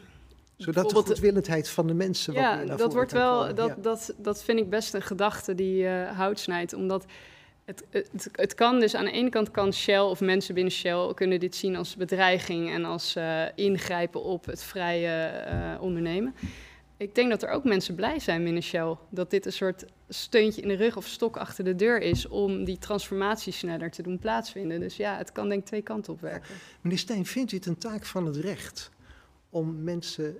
zodat de goedwillendheid van de mensen. Ja, dat wordt wel. Dat, dat, dat vind ik best een gedachte die uh, hout snijdt. Omdat het, het, kan dus aan de ene kant kan Shell of mensen binnen Shell kunnen dit zien als bedreiging en als uh, ingrijpen op het vrije uh, ondernemen. Ik denk dat er ook mensen blij zijn binnen Shell dat dit een soort steuntje in de rug of stok achter de deur is om die transformatie sneller te doen plaatsvinden. Dus ja, het kan denk ik twee kanten op werken. Meneer Stijn, vindt u het een taak van het recht om mensen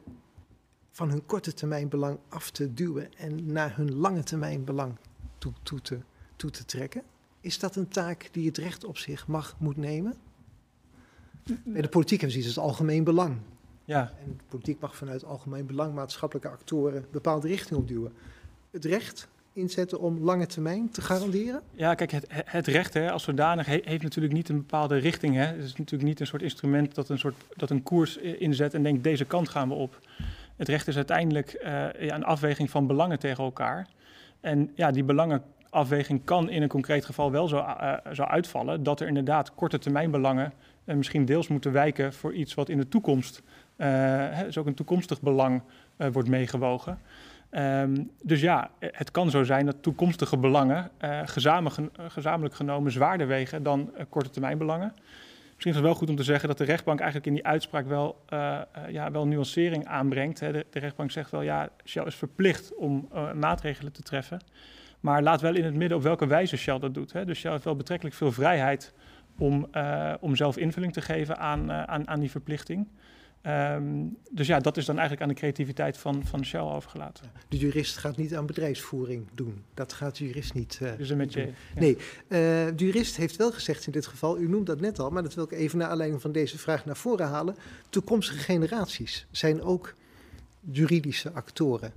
van hun korte termijn belang af te duwen en naar hun lange termijn belang toe, toe, te, toe te trekken? Is dat een taak die het recht op zich mag, moet nemen? Bij de politiek hebben ze het algemeen belang. Ja. En de politiek mag vanuit algemeen belang maatschappelijke actoren bepaalde richting opduwen. Het recht inzetten om lange termijn te garanderen? Ja, kijk, het, het recht hè, als zodanig heeft natuurlijk niet een bepaalde richting. Hè. Het is natuurlijk niet een soort instrument dat een, soort, dat een koers inzet en denkt deze kant gaan we op. Het recht is uiteindelijk uh, ja, een afweging van belangen tegen elkaar. En ja, die belangen afweging kan in een concreet geval wel zo, uh, zo uitvallen dat er inderdaad korte termijn belangen uh, misschien deels moeten wijken voor iets wat in de toekomst, uh, dus ook een toekomstig belang wordt meegewogen. Um, dus ja, het kan zo zijn dat toekomstige belangen gezamenlijk, gezamenlijk genomen zwaarder wegen dan korte termijn belangen. Misschien is het wel goed om te zeggen dat de rechtbank eigenlijk in die uitspraak wel, ja, wel nuancering aanbrengt. Hè. De, de, rechtbank zegt wel, ja, Shell is verplicht om maatregelen te treffen. Maar laat wel in het midden op welke wijze Shell dat doet. Hè. Dus Shell heeft wel betrekkelijk veel vrijheid om, uh, om zelf invulling te geven aan, uh, aan, aan die verplichting. Um, dus ja, dat is dan eigenlijk aan de creativiteit van, van Shell overgelaten. De jurist gaat niet aan bedrijfsvoering doen. Dat gaat de jurist niet uh, dus met je, doen. Ja. Nee, de jurist heeft wel gezegd in dit geval, u noemt dat net al, maar dat wil ik even naar aanleiding van deze vraag naar voren halen. Toekomstige generaties zijn ook juridische actoren.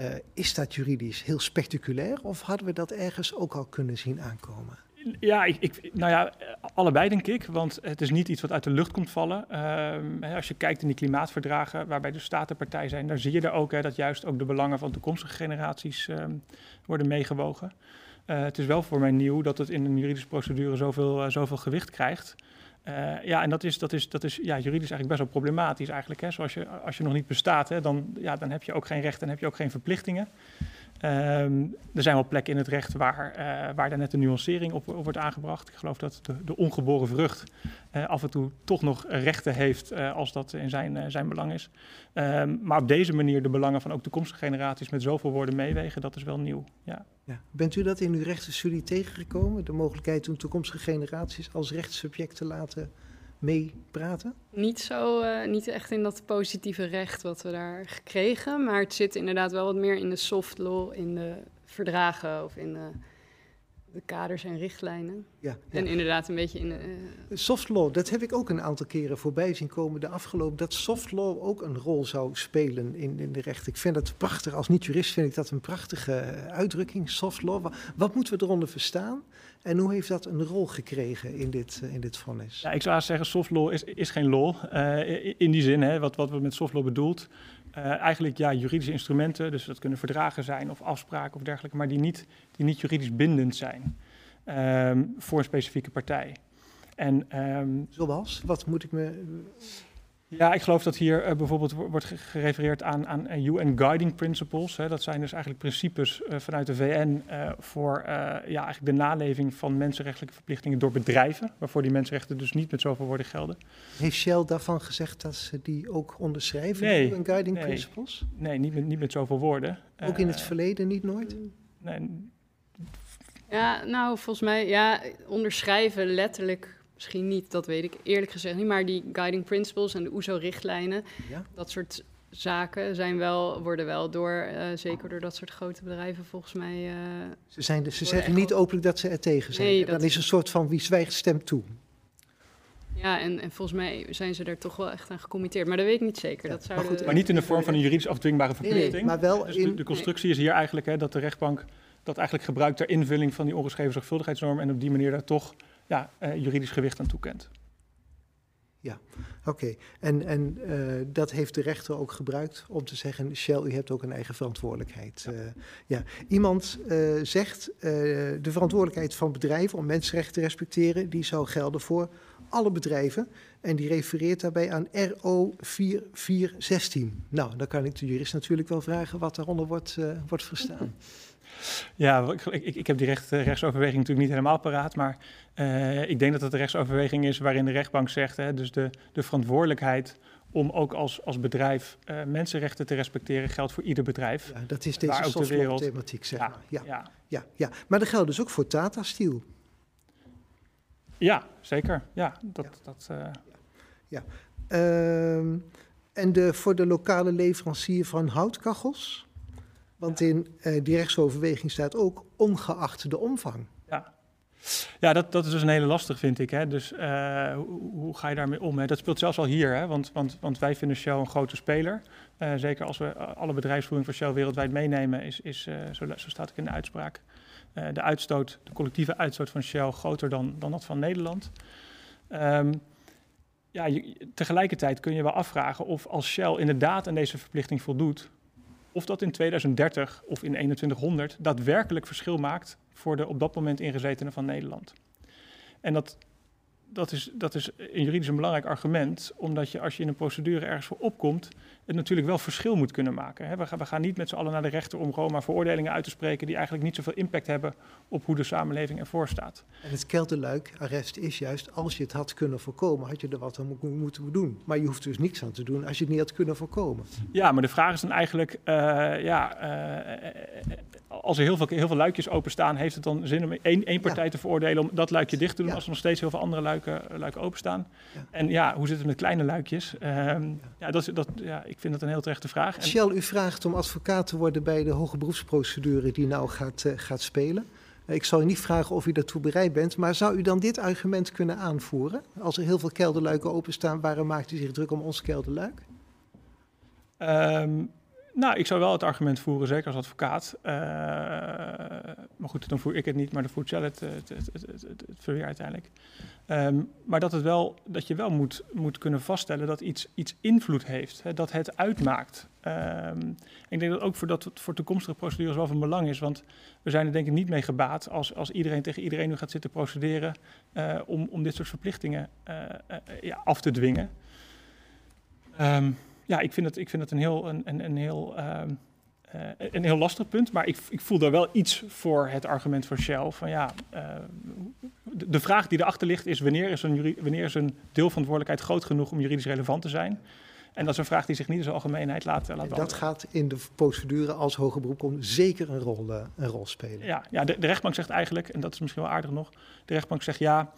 Uh, is dat juridisch heel spectaculair of hadden we dat ergens ook al kunnen zien aankomen? Ja, ik, nou ja, allebei denk ik, want het is niet iets wat uit de lucht komt vallen. Uh, als je kijkt in die klimaatverdragen, waarbij de statenpartij zijn, daar zie je er ook hè, dat juist ook de belangen van toekomstige generaties uh, worden meegewogen. Uh, het is wel voor mij nieuw dat het in een juridische procedure zoveel, zoveel gewicht krijgt. Uh, ja, en dat is, dat is, dat is ja, juridisch eigenlijk best wel problematisch eigenlijk. Hè. Zoals je, als je nog niet bestaat, hè, dan, ja, dan heb je ook geen rechten en heb je ook geen verplichtingen. Um, er zijn wel plekken in het recht waar, uh, waar daar net een nuancering op, wordt aangebracht. Ik geloof dat de, de ongeboren vrucht uh, af en toe toch nog rechten heeft uh, als dat in zijn, zijn belang is. Um, maar op deze manier de belangen van ook toekomstige generaties met zoveel woorden meewegen, dat is wel nieuw. Ja. Ja. Bent u dat in uw rechtsstudie tegengekomen? De mogelijkheid om toekomstige generaties als rechtssubject te laten meepraten? Niet zo, uh, niet echt in dat positieve recht wat we daar gekregen, maar het zit inderdaad wel wat meer in de soft law, in de verdragen of in de, de kaders en richtlijnen. Ja, ja, En inderdaad een beetje in de... Uh... Soft law, dat heb ik ook een aantal keren voorbij zien komen de afgelopen... dat soft law ook een rol zou spelen in, in de recht. Ik vind dat prachtig, als niet-jurist vind ik dat een prachtige uitdrukking, soft law. Wat, wat moeten we eronder verstaan? En hoe heeft dat een rol gekregen in dit, uh, in dit vonnis? Ja, ik zou zeggen, soft law is, is geen law. Uh, in die zin, hè, wat, wat we met soft law bedoelt... Uh, eigenlijk ja, juridische instrumenten, dus dat kunnen verdragen zijn of afspraken of dergelijke, maar die niet, die niet juridisch bindend zijn um, voor een specifieke partij. En, um, Zoals? Wat moet ik me. Ja, ik geloof dat hier uh, bijvoorbeeld wordt gerefereerd aan, aan UN Guiding Principles. Hè. Dat zijn dus eigenlijk principes uh, vanuit de VN uh, voor ja, eigenlijk de naleving van mensenrechtelijke verplichtingen door bedrijven, waarvoor die mensenrechten dus niet met zoveel worden gelden. Heeft Shell daarvan gezegd dat ze die ook onderschrijven, nee, UN Guiding nee, Principles? Nee, niet met, niet met zoveel woorden. Ook in het verleden niet nooit? Nee. Ja, nou, volgens mij, ja, onderschrijven letterlijk misschien niet, dat weet ik eerlijk gezegd niet. Maar die guiding principles en de OESO-richtlijnen, ja? dat soort zaken zijn wel, worden wel door, uh, zeker door dat soort grote bedrijven volgens mij... Uh, ze zijn, ze zeggen niet openlijk dat ze er tegen zijn. Nee, dat... Dan is een soort van wie zwijgt stemt toe. Ja, en, en volgens mij zijn ze er toch wel echt aan gecommitteerd. Maar dat weet ik niet zeker. Ja, dat maar zou goed, de- Maar niet in de vorm van een juridisch afdwingbare verplichting. nee, maar wel Dus de, in... de constructie is hier eigenlijk hè, dat de rechtbank dat eigenlijk gebruikt ter invulling van die ongeschreven zorgvuldigheidsnorm en op die manier daar toch ja, eh, juridisch gewicht aan toekent. Oké, en, en eh, dat heeft de rechter ook gebruikt om te zeggen: Shell, u hebt ook een eigen verantwoordelijkheid. Ja. ja. Iemand eh, zegt: eh, de verantwoordelijkheid van bedrijven om mensenrechten te respecteren, die zou gelden voor alle bedrijven. En die refereert daarbij aan RO 4416. Nou, dan kan ik de jurist natuurlijk wel vragen wat daaronder wordt, eh, wordt verstaan. Ja, ik, ik, heb die recht, eh, rechtsoverweging natuurlijk niet helemaal paraat, maar eh, ik denk dat het een rechtsoverweging is waarin de rechtbank zegt, hè, dus de, de verantwoordelijkheid om ook als, als bedrijf eh, mensenrechten te respecteren geldt voor ieder bedrijf. Ja, dat is deze de wereld- thematiek, zeg Ja, maar. Ja, ja. ja, ja. Maar dat geldt dus ook voor Tata Steel. Ja, zeker. Ja, dat, dat, eh, Ehm, en de, voor de lokale leverancier van houtkachels? Want in eh die rechtsoverweging staat ook ongeacht de omvang. Ja, dat, dat is dus een hele lastig, vind ik. Hè. Dus eh, hoe, hoe ga je daarmee om? Hè? Dat speelt zelfs al hier, hè? Want, want, want wij vinden Shell een grote speler. Eh, zeker als we alle bedrijfsvoering van Shell wereldwijd meenemen, is, is zo, zo staat het in de uitspraak, de uitstoot, de collectieve uitstoot van Shell groter dan, dan dat van Nederland. Ehm, ja, tegelijkertijd kun je wel afvragen of als Shell inderdaad aan deze verplichting voldoet, of dat in 2030 of in 2100 daadwerkelijk verschil maakt voor de op dat moment ingezetenen van Nederland. En dat, dat, is, dat is in juridisch een belangrijk argument, omdat je als je in een procedure ergens voor opkomt, het natuurlijk wel verschil moet kunnen maken. Hè. We, gaan, we gaan niet met z'n allen naar de rechter om gewoon maar veroordelingen uit te spreken die eigenlijk niet zoveel impact hebben op hoe de samenleving ervoor staat. En het kelderluik-arrest is juist, als je het had kunnen voorkomen, had je er wat aan mo- moeten doen. Maar je hoeft dus niks aan te doen als je het niet had kunnen voorkomen. Ja, maar de vraag is dan eigenlijk, eh, ja, eh, eh, als er heel veel, heel veel luikjes openstaan, heeft het dan zin om één, één partij te veroordelen om dat luikje dicht te doen, Ja. als er nog steeds heel veel andere luiken, luiken openstaan? Ja. En ja, hoe zit het met kleine luikjes? Ehm, ja. dat, is- dat, ja, ik vind dat een heel terechte vraag. En, Shell, u vraagt om advocaat te worden bij de hoge beroepsprocedure die nou gaat, eh, gaat spelen. Eh, Ik zal u niet vragen of u daartoe bereid bent, maar zou u dan dit argument kunnen aanvoeren? Als er heel veel kelderluiken openstaan, waarom maakt u zich druk om ons kelderluik? Ehm, nou, ik zou wel het argument voeren, zeker als advocaat. Eh, maar goed, dan voer ik het niet, maar dan voert Shell het, het, het, verweer uiteindelijk. Ehm, maar dat, het wel, dat je wel moet, moet kunnen vaststellen dat iets, iets invloed heeft, hè, dat het uitmaakt. Ehm, ik denk dat ook voor, dat voor toekomstige procedures wel van belang is, want we zijn er denk ik niet mee gebaat als, als iedereen tegen iedereen nu gaat zitten procederen eh, om, om dit soort verplichtingen eh, ja, af te dwingen. Ehm, ja, ik vind het, ik vind het een, heel, een, een, een, heel, ehm, eh, een heel lastig punt. Maar ik, ik voel daar wel iets voor het argument van Shell. Van ja, eh, de, de vraag die erachter ligt is wanneer is, een wanneer is een deelverantwoordelijkheid groot genoeg om juridisch relevant te zijn? En dat is een vraag die zich niet in zijn algemeenheid laat, laat Dat gaat in de procedure als hoger beroep om zeker een rol, eh, een rol spelen. Ja, ja de, de rechtbank zegt eigenlijk, en dat is misschien wel aardig nog, de rechtbank zegt ja,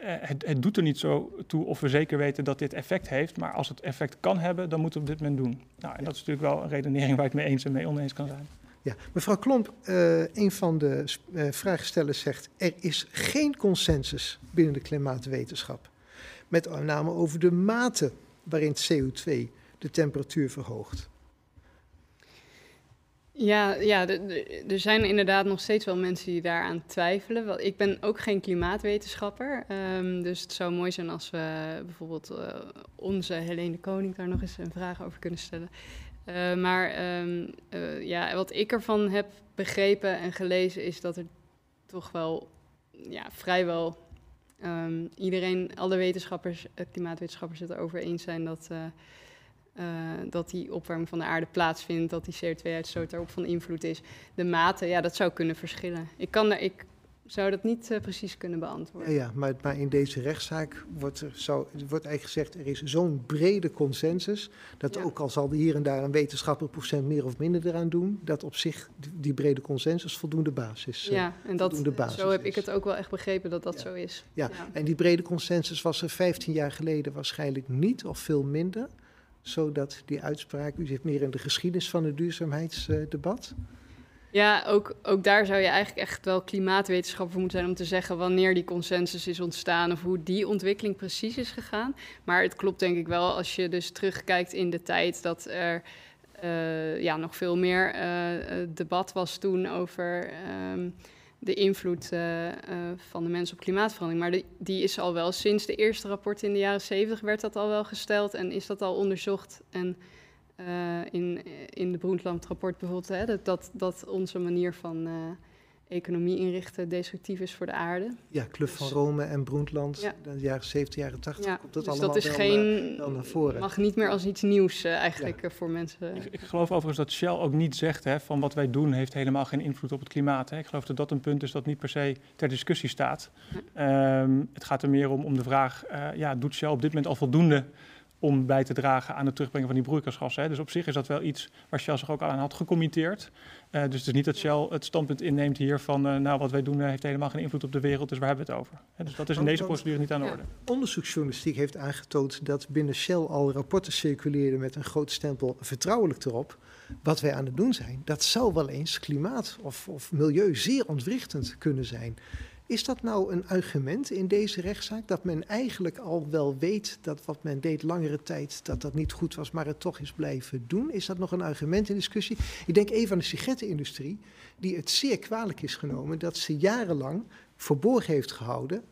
het, het doet er niet zo toe of we zeker weten dat dit effect heeft, maar als het effect kan hebben, dan moeten we op dit moment doen. Nou, en dat is natuurlijk wel een redenering waar ik mee eens en mee oneens kan zijn. Ja, mevrouw Klomp, eh, een van de eh, vraagstellers zegt: er is geen consensus binnen de klimaatwetenschap. Met name over de mate waarin CO2 de temperatuur verhoogt. Ja, ja er zijn inderdaad nog steeds wel mensen die daaraan twijfelen. Ik ben ook geen klimaatwetenschapper. ehm, dus het zou mooi zijn als we bijvoorbeeld eh, onze Helene Koning daar nog eens een vraag over kunnen stellen. Eh, maar ehm, eh, ja, wat ik ervan heb begrepen en gelezen is dat er toch wel ja, vrijwel ehm, iedereen, alle wetenschappers, klimaatwetenschappers het erover eens zijn dat, eh, eh, dat die opwarming van de aarde plaatsvindt, dat die CO2-uitstoot daarop van invloed is. De mate, ja, dat zou kunnen verschillen. Ik, kan daar, ik zou dat niet eh, precies kunnen beantwoorden. ja maar, maar in deze rechtszaak wordt, er, zou, wordt eigenlijk gezegd: er is zo'n brede consensus. dat Ja. ook al zal hier en daar een wetenschapper procent meer of minder eraan doen. dat op zich die- die brede consensus voldoende basis is. Ja, en dat, basis zo heb is. ik het ook wel echt begrepen dat dat Ja. zo is. Ja, En die brede consensus was er 15 jaar geleden waarschijnlijk niet of veel minder. Zodat die uitspraak, u zit meer in de geschiedenis van het duurzaamheidsdebat. Ja, ook, ook daar zou je eigenlijk echt wel klimaatwetenschapper moeten zijn om te zeggen wanneer die consensus is ontstaan of hoe die ontwikkeling precies is gegaan. Maar het klopt denk ik wel als je dus terugkijkt in de tijd dat er uh, ja, nog veel meer uh, debat was toen over um, de invloed uh, van de mens op klimaatverandering. Maar die is al wel sinds de eerste rapport in de jaren zeventig werd dat al wel gesteld en is dat al onderzocht. En in, in de Broendland-rapport bijvoorbeeld, hè, dat, dat onze manier van economie inrichten destructief is voor de aarde. Ja, Club van dus- Rome en Broendland, ja. de jaren 70, jaren 80, ja, komt dat dus allemaal dat is wel, geen, wel naar voren. mag niet meer als iets nieuws uh, eigenlijk ja. voor mensen. Ik, ik, geloof overigens dat Shell ook niet zegt hè, van wat wij doen heeft helemaal geen invloed op het klimaat. Hè. Ik geloof dat dat een punt is dat niet per se ter discussie staat. Um, het gaat er meer om, om de vraag, uh, ja, doet Shell op dit moment al voldoende om bij te dragen aan het terugbrengen van die broeikasgassen. Hè. Dus op zich is dat wel iets waar Shell zich ook aan had gecommitteerd. Uh, dus het is niet dat Shell het standpunt inneemt hier van... Uh, nou, wat wij doen uh, heeft helemaal geen invloed op de wereld, dus waar hebben we het over? Hè, dus dat is in deze procedure niet aan de orde. Onderzoeksjournalistiek heeft aangetoond dat binnen Shell al rapporten circuleerden... met een groot stempel vertrouwelijk erop. Wat wij aan het doen zijn, dat zou wel eens klimaat of, of milieu zeer ontwrichtend kunnen zijn... Is dat nou een argument in deze rechtszaak dat men eigenlijk al wel weet dat wat men deed langere tijd dat dat niet goed was, maar het toch is blijven doen? Is dat nog een argument in discussie? Ik denk even aan de sigarettenindustrie, die het zeer kwalijk is genomen dat ze jarenlang verborgen heeft gehouden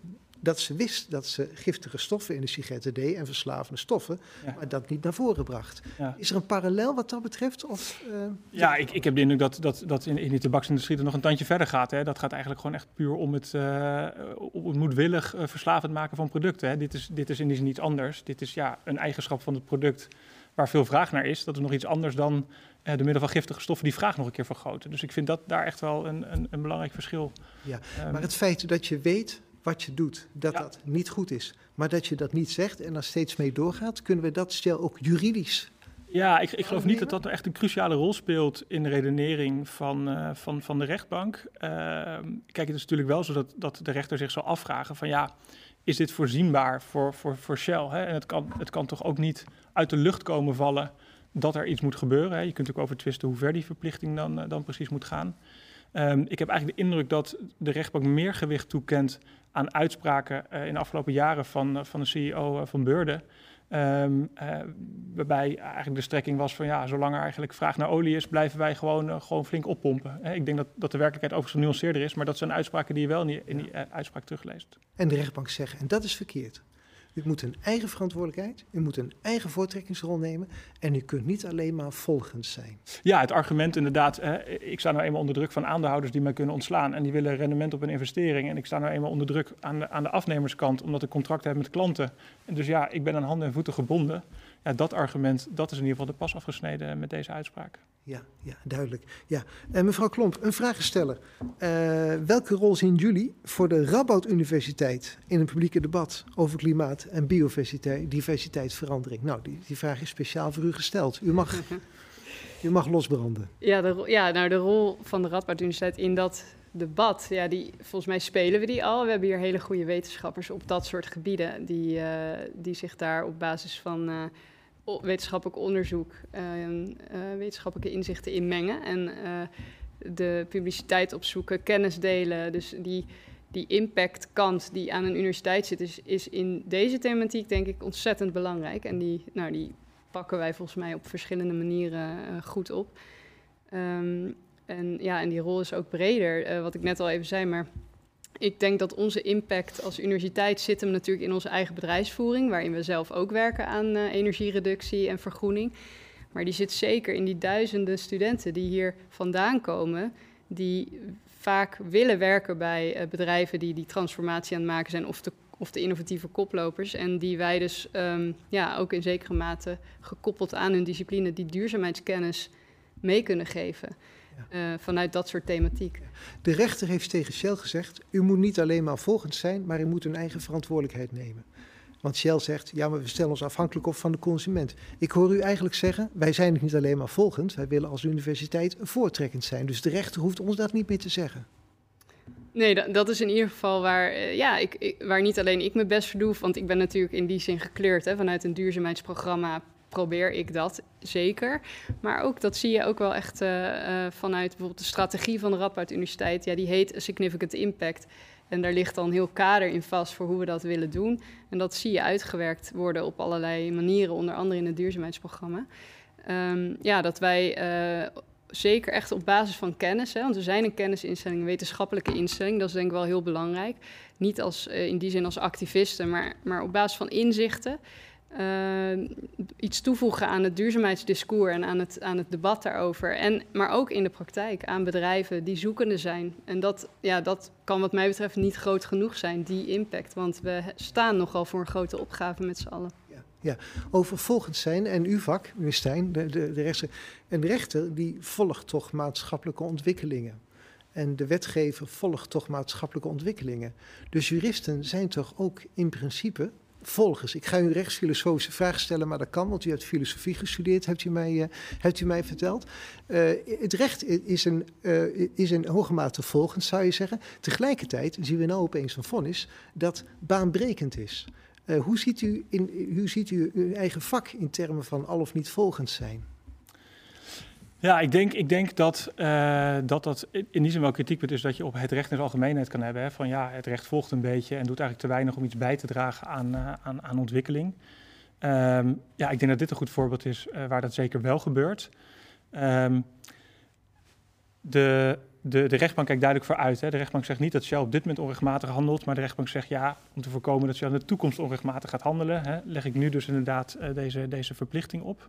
dat ze wist dat ze giftige stoffen in de sigaretten deed en verslavende stoffen, ja. maar dat niet naar voren bracht. Ja. Is er een parallel wat dat betreft? Of, uh, ja, ik, ik heb de indruk dat, dat, dat in, in die tabaksindustrie er nog een tandje verder gaat. Hè. Dat gaat eigenlijk gewoon echt puur om het, uh, om het moedwillig uh, verslavend maken van producten. Hè. Dit, is, dit is in die zin iets anders. Dit is ja, een eigenschap van het product waar veel vraag naar is. Dat is nog iets anders dan door middel van giftige stoffen die vraag nog een keer vergroten. Dus ik vind dat daar echt wel een, een, een belangrijk verschil. Ja, um, maar het feit dat je weet wat je doet, dat ja. dat niet goed is. Maar dat je dat niet zegt en er steeds mee doorgaat, kunnen we dat stel ook juridisch. Ja, ik, ik geloof niet dat dat echt een cruciale rol speelt in de redenering van, uh, van, van de rechtbank. Uh, kijk, het is natuurlijk wel zo dat, dat de rechter zich zal afvragen van ja, is dit voorzienbaar voor, voor, voor Shell? Hè? En het kan, het kan toch ook niet uit de lucht komen vallen dat er iets moet gebeuren. Hè? Je kunt ook over twisten hoe ver die verplichting dan, uh, dan precies moet gaan. Um, ik heb eigenlijk de indruk dat de rechtbank meer gewicht toekent aan uitspraken uh, in de afgelopen jaren van, uh, van de CEO uh, van Beurde. Um, waarbij eigenlijk de strekking was van ja, zolang er eigenlijk vraag naar olie is, blijven wij gewoon, gewoon flink oppompen. ik denk dat, dat de werkelijkheid overigens genuanceerder is, maar dat zijn uitspraken die je wel in die, in die uitspraak terugleest. En de rechtbank zeggen, en dat is verkeerd. U moet een eigen verantwoordelijkheid, u moet een eigen voortrekkingsrol nemen en u kunt niet alleen maar volgend zijn. Ja, het argument inderdaad, ik sta nou eenmaal onder druk van aandeelhouders die mij kunnen ontslaan en die willen rendement op een investering en ik sta nou eenmaal onder druk aan de, aan de afnemerskant omdat ik contracten heb met klanten. En dus ja, ik ben aan handen en voeten gebonden. Ja, dat argument, dat is in ieder geval de pas afgesneden met deze uitspraak. Ja, ja duidelijk. Ja. Uh, mevrouw Klomp, een vraagsteller. Uh, welke rol zien jullie voor de Radboud Universiteit in een publieke debat over klimaat en biodiversiteitsverandering? Nou, die, die vraag is speciaal voor u gesteld. U mag, u mag losbranden. Ja, de, ja, nou de rol van de Radboud Universiteit in dat debat, ja, die, volgens mij spelen we die al. We hebben hier hele goede wetenschappers op dat soort gebieden die, uh, die zich daar op basis van uh, wetenschappelijk onderzoek, uh, wetenschappelijke inzichten inmengen en de publiciteit opzoeken, kennis delen. Dus die, die impactkant die aan een universiteit zit, is, is in deze thematiek denk ik ontzettend belangrijk. En die, nou, die pakken wij volgens mij op verschillende manieren goed op. Um, en ja, en die rol is ook breder, uh, wat ik net al even zei. Maar ik denk dat onze impact als universiteit zit hem natuurlijk in onze eigen bedrijfsvoering, waarin we zelf ook werken aan uh, energiereductie en vergroening. Maar die zit zeker in die duizenden studenten die hier vandaan komen, die vaak willen werken bij uh, bedrijven die die transformatie aan het maken zijn of de, of de innovatieve koplopers. En die wij dus um, ja, ook in zekere mate gekoppeld aan hun discipline die duurzaamheidskennis mee kunnen geven. Uh, vanuit dat soort thematiek. De rechter heeft tegen Shell gezegd: u moet niet alleen maar volgend zijn, maar u moet een eigen verantwoordelijkheid nemen. Want Shell zegt: ja, maar we stellen ons afhankelijk op van de consument. Ik hoor u eigenlijk zeggen: wij zijn niet alleen maar volgend, wij willen als universiteit voortrekkend zijn. Dus de rechter hoeft ons dat niet meer te zeggen. Nee, dat, dat is in ieder geval waar, uh, ja, ik, ik, waar niet alleen ik mijn best voor doe. Want ik ben natuurlijk in die zin gekleurd hè, vanuit een duurzaamheidsprogramma probeer ik dat zeker. Maar ook dat zie je ook wel echt uh, vanuit bijvoorbeeld de strategie van de Radboud Universiteit. Ja, die heet Significant Impact. En daar ligt dan een heel kader in vast voor hoe we dat willen doen. En dat zie je uitgewerkt worden op allerlei manieren, onder andere in het duurzaamheidsprogramma. Um, ja, dat wij uh, zeker echt op basis van kennis, hè, want we zijn een kennisinstelling, een wetenschappelijke instelling, dat is denk ik wel heel belangrijk. Niet als, in die zin als activisten, maar, maar op basis van inzichten. Uh, iets toevoegen aan het duurzaamheidsdiscours en aan het, aan het debat daarover. En, maar ook in de praktijk aan bedrijven die zoekende zijn. En dat, ja, dat kan wat mij betreft niet groot genoeg zijn, die impact. Want we staan nogal voor een grote opgave met z'n allen. Ja, ja. zijn en uw vak, meneer Stijn, de, de, de rechter. Een rechter die volgt toch maatschappelijke ontwikkelingen. En de wetgever volgt toch maatschappelijke ontwikkelingen. Dus juristen zijn toch ook in principe volgers. Ik ga u rechtsfilosofische vragen stellen, maar dat kan, want u hebt filosofie gestudeerd, hebt u mij, uh, hebt u mij verteld. Uh, het recht is een, uh, is in hoge mate volgend, zou je zeggen. Tegelijkertijd zien we nou opeens een vonnis dat baanbrekend is. hoe, ziet u in, hoe ziet u uw eigen vak in termen van al of niet volgend zijn? Ja, ik denk, ik denk dat, uh, dat dat in die zin wel kritiekpunt is dat je op het recht in zijn algemeenheid kan hebben. Hè, van ja, het recht volgt een beetje en doet eigenlijk te weinig om iets bij te dragen aan, uh, aan, aan ontwikkeling. Um, ja, ik denk dat dit een goed voorbeeld is uh, waar dat zeker wel gebeurt. Um, de, de, de rechtbank kijkt duidelijk vooruit. Hè. De rechtbank zegt niet dat Shell op dit moment onrechtmatig handelt, maar de rechtbank zegt ja, om te voorkomen dat Shell in de toekomst onrechtmatig gaat handelen, hè, leg ik nu dus inderdaad deze, deze verplichting op.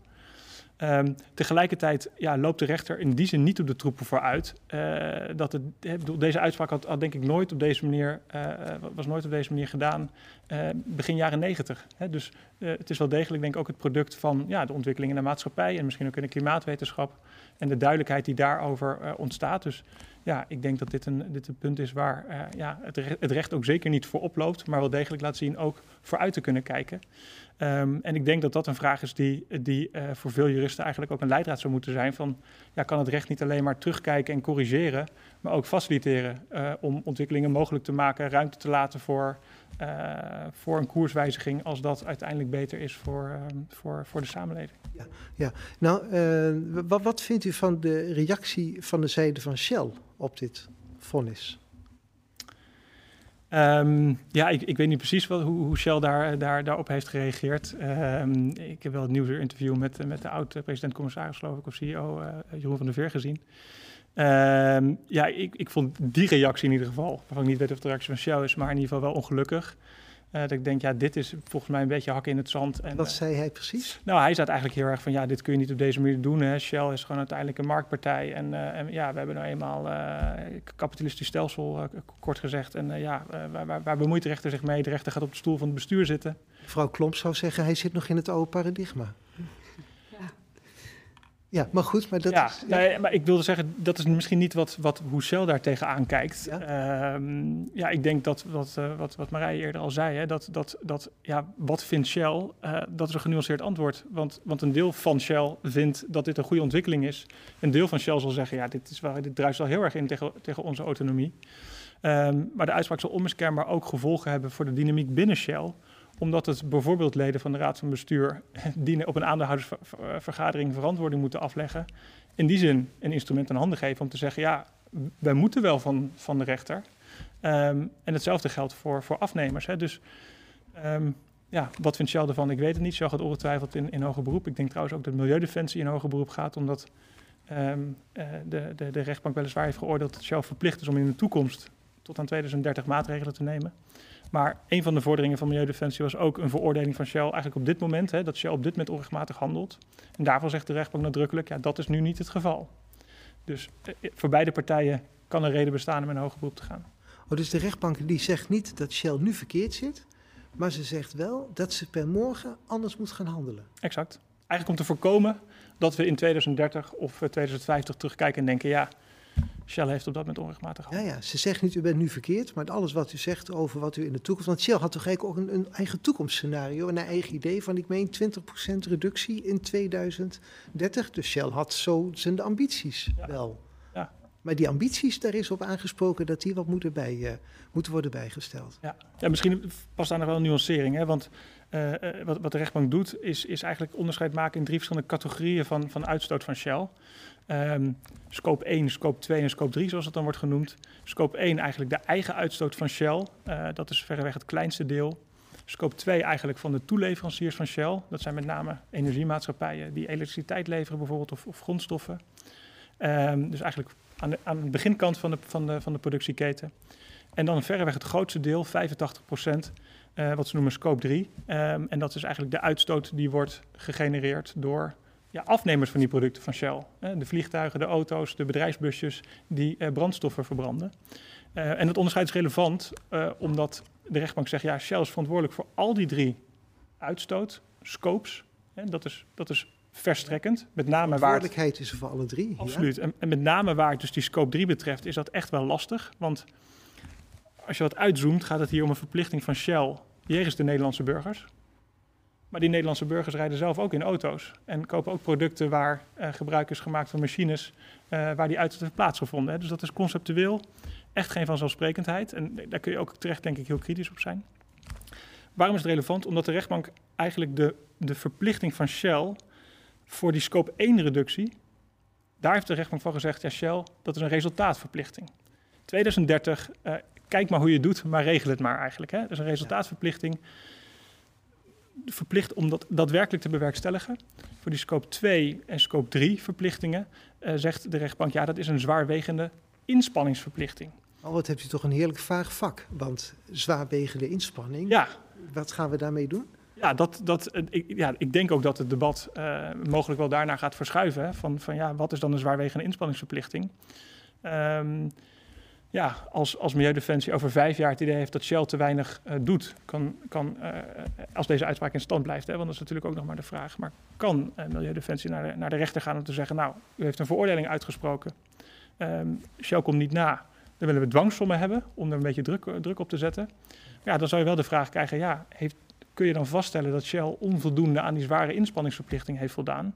Um, tegelijkertijd ja, loopt de rechter in die zin niet op de troepen vooruit. Uh, dat het, deze uitspraak had, denk ik nooit op deze manier, uh, was nooit op deze manier gedaan uh, begin jaren negentig. Dus het is wel degelijk denk ik ook het product van ja, de ontwikkeling in de maatschappij en misschien ook in de klimaatwetenschap en de duidelijkheid die daarover ontstaat. Dus ja, ik denk dat dit een, dit een punt is waar ja, het, recht, het recht ook zeker niet voor oploopt, maar wel degelijk laat zien ook vooruit te kunnen kijken. Um, en ik denk dat dat een vraag is die, die uh, voor veel juristen eigenlijk ook een leidraad zou moeten zijn. Van, ja, kan het recht niet alleen maar terugkijken en corrigeren, maar ook faciliteren uh, om ontwikkelingen mogelijk te maken, ruimte te laten voor, voor een koerswijziging als dat uiteindelijk beter is voor, voor, voor de samenleving. Ja, ja. nou, wat, wat vindt u van de reactie van de zijde van Shell op dit vonnis? Um, ja, ik, ik, weet niet precies wat, hoe, hoe, Shell daar, daar, daarop heeft gereageerd. Um, ik heb wel het nieuwsinterview met, met de oud-president-commissaris, geloof ik, of CEO, uh, Jeroen van der Veer gezien. Um, ja, ik, ik vond die reactie in ieder geval, waarvan ik niet weet of de reactie van Shell is, maar in ieder geval wel ongelukkig. Uh, dat ik denk, ja, dit is volgens mij een beetje hakken in het zand. En, Wat zei hij precies? Nou, hij zei eigenlijk heel erg van, ja, dit kun je niet op deze manier doen. Hè. Shell is gewoon uiteindelijk een marktpartij. En, uh, en ja, we hebben nou eenmaal kapitalistisch stelsel, kort gezegd. En ja, waar, waar, waar, bemoeit de rechter zich mee? De rechter gaat op de stoel van het bestuur zitten. Mevrouw Klomp zou zeggen, hij zit nog in het oude paradigma. Ja, maar goed, maar dat ja, is... Nee, maar ik wilde zeggen, dat is misschien niet wat, wat hoe Shell daar tegenaan kijkt. Ja, um, ja ik denk dat wat, uh, wat, wat Marije eerder al zei, hè, dat, dat, dat ja, wat vindt Shell, uh, dat is een genuanceerd antwoord. Want, want een deel van Shell vindt dat dit een goede ontwikkeling is. Een deel van Shell zal zeggen, ja, dit, is wel, dit druist wel heel erg in tegen, tegen onze autonomie. Um, maar de uitspraak zal onmiskenbaar ook gevolgen hebben voor de dynamiek binnen Shell omdat het bijvoorbeeld leden van de raad van bestuur die op een aandeelhoudersvergadering verantwoording moeten afleggen, in die zin een instrument in handen geven om te zeggen, ja, wij moeten wel van, van de rechter. Um, en hetzelfde geldt voor, voor afnemers. Hè. Dus um, ja, wat vindt Shell ervan? Ik weet het niet. Shell gaat ongetwijfeld in, in hoger beroep. Ik denk trouwens ook dat Milieudefensie in hoger beroep gaat, omdat um, uh, de, de, de rechtbank weliswaar heeft geoordeeld dat Shell verplicht is om in de toekomst tot aan 2030 maatregelen te nemen. Maar een van de vorderingen van Milieudefensie was ook een veroordeling van Shell eigenlijk op dit moment, hè, dat Shell op dit moment onrechtmatig handelt. En daarvan zegt de rechtbank nadrukkelijk, ja, dat is nu niet het geval. Dus eh, voor beide partijen kan er reden bestaan om in een hoger beroep te gaan. Oh, dus de rechtbank die zegt niet dat Shell nu verkeerd zit, maar ze zegt wel dat ze per morgen anders moet gaan handelen. Exact. Eigenlijk om te voorkomen dat we in 2030 of 2050 terugkijken en denken, ja, Shell heeft op dat moment onrechtmatig Ja, ja, ze zegt niet, u bent nu verkeerd, maar alles wat u zegt over wat u in de toekomst... Want Shell had toch eigenlijk ook een, een eigen toekomstscenario, een eigen idee van, ik meen, 20% reductie in 2030. Dus Shell had zo zijn ambities ja. wel. Ja. Maar die ambities, daar is op aangesproken dat die wat moeten, bij, uh, moeten worden bijgesteld. Ja. ja, misschien past daar nog wel een nuancering, hè? want wat, wat, de rechtbank doet, is, is eigenlijk onderscheid maken in drie verschillende categorieën van, van uitstoot van Shell. Um, scope 1, scope 2 en scope 3, zoals het dan wordt genoemd. Scope 1 eigenlijk de eigen uitstoot van Shell. Uh, dat is verreweg het kleinste deel. Scope 2 eigenlijk van de toeleveranciers van Shell. Dat zijn met name energiemaatschappijen die elektriciteit leveren bijvoorbeeld of, of grondstoffen. Um, dus eigenlijk aan de, aan de beginkant van de, van, de, van de productieketen. En dan verreweg het grootste deel, 85 procent, uh, wat ze noemen scope 3. Um, en dat is eigenlijk de uitstoot die wordt gegenereerd door ja, afnemers van die producten van Shell. De vliegtuigen, de auto's, de bedrijfsbusjes die eh, brandstoffen verbranden. Uh, en het onderscheid is relevant omdat de rechtbank zegt... ja, Shell is verantwoordelijk voor al die drie uitstoot, scopes. Dat is, dat is verstrekkend. Met name waar is er voor alle drie. Absoluut. En, en, met name waar het dus die scope 3 betreft... is dat echt wel lastig. Want als je wat uitzoomt, gaat het hier om een verplichting van Shell... jegens de Nederlandse burgers... Maar die Nederlandse burgers rijden zelf ook in auto's en kopen ook producten waar uh, gebruik is gemaakt van machines uh, waar die uitstoot heeft plaatsgevonden. Hè. Dus dat is conceptueel echt geen vanzelfsprekendheid. En daar kun je ook terecht denk ik heel kritisch op zijn. Waarom is het relevant? Omdat de rechtbank eigenlijk de, de verplichting van Shell voor die scope 1 reductie, daar heeft de rechtbank van gezegd, ja Shell, dat is een resultaatverplichting. 2030, uh, kijk maar hoe je het doet, maar regel het maar eigenlijk. Hè. Dat is een resultaatverplichting verplicht om dat daadwerkelijk te bewerkstelligen. Voor die scope 2 en scope 3 verplichtingen uh, zegt de rechtbank, ja, dat is een zwaarwegende inspanningsverplichting. Oh, wat hebt u toch een heerlijk vaag vak, want zwaarwegende inspanning, ja. wat gaan we daarmee doen? Ja, dat, dat, eh, ik, ja, ik denk ook dat het debat uh, mogelijk wel daarna gaat verschuiven. Hè, van, van ja, wat is dan een zwaarwegende inspanningsverplichting? Um, ja, als, als Milieudefensie over vijf jaar het idee heeft dat Shell te weinig uh, doet, kan, kan uh, als deze uitspraak in stand blijft, hè, want dat is natuurlijk ook nog maar de vraag, maar kan uh, Milieudefensie naar de, naar de rechter gaan om te zeggen, nou, u heeft een veroordeling uitgesproken, um, Shell komt niet na, dan willen we dwangsommen hebben om er een beetje druk, druk op te zetten. Ja, dan zou je wel de vraag krijgen, ja, heeft, kun je dan vaststellen dat Shell onvoldoende aan die zware inspanningsverplichting heeft voldaan?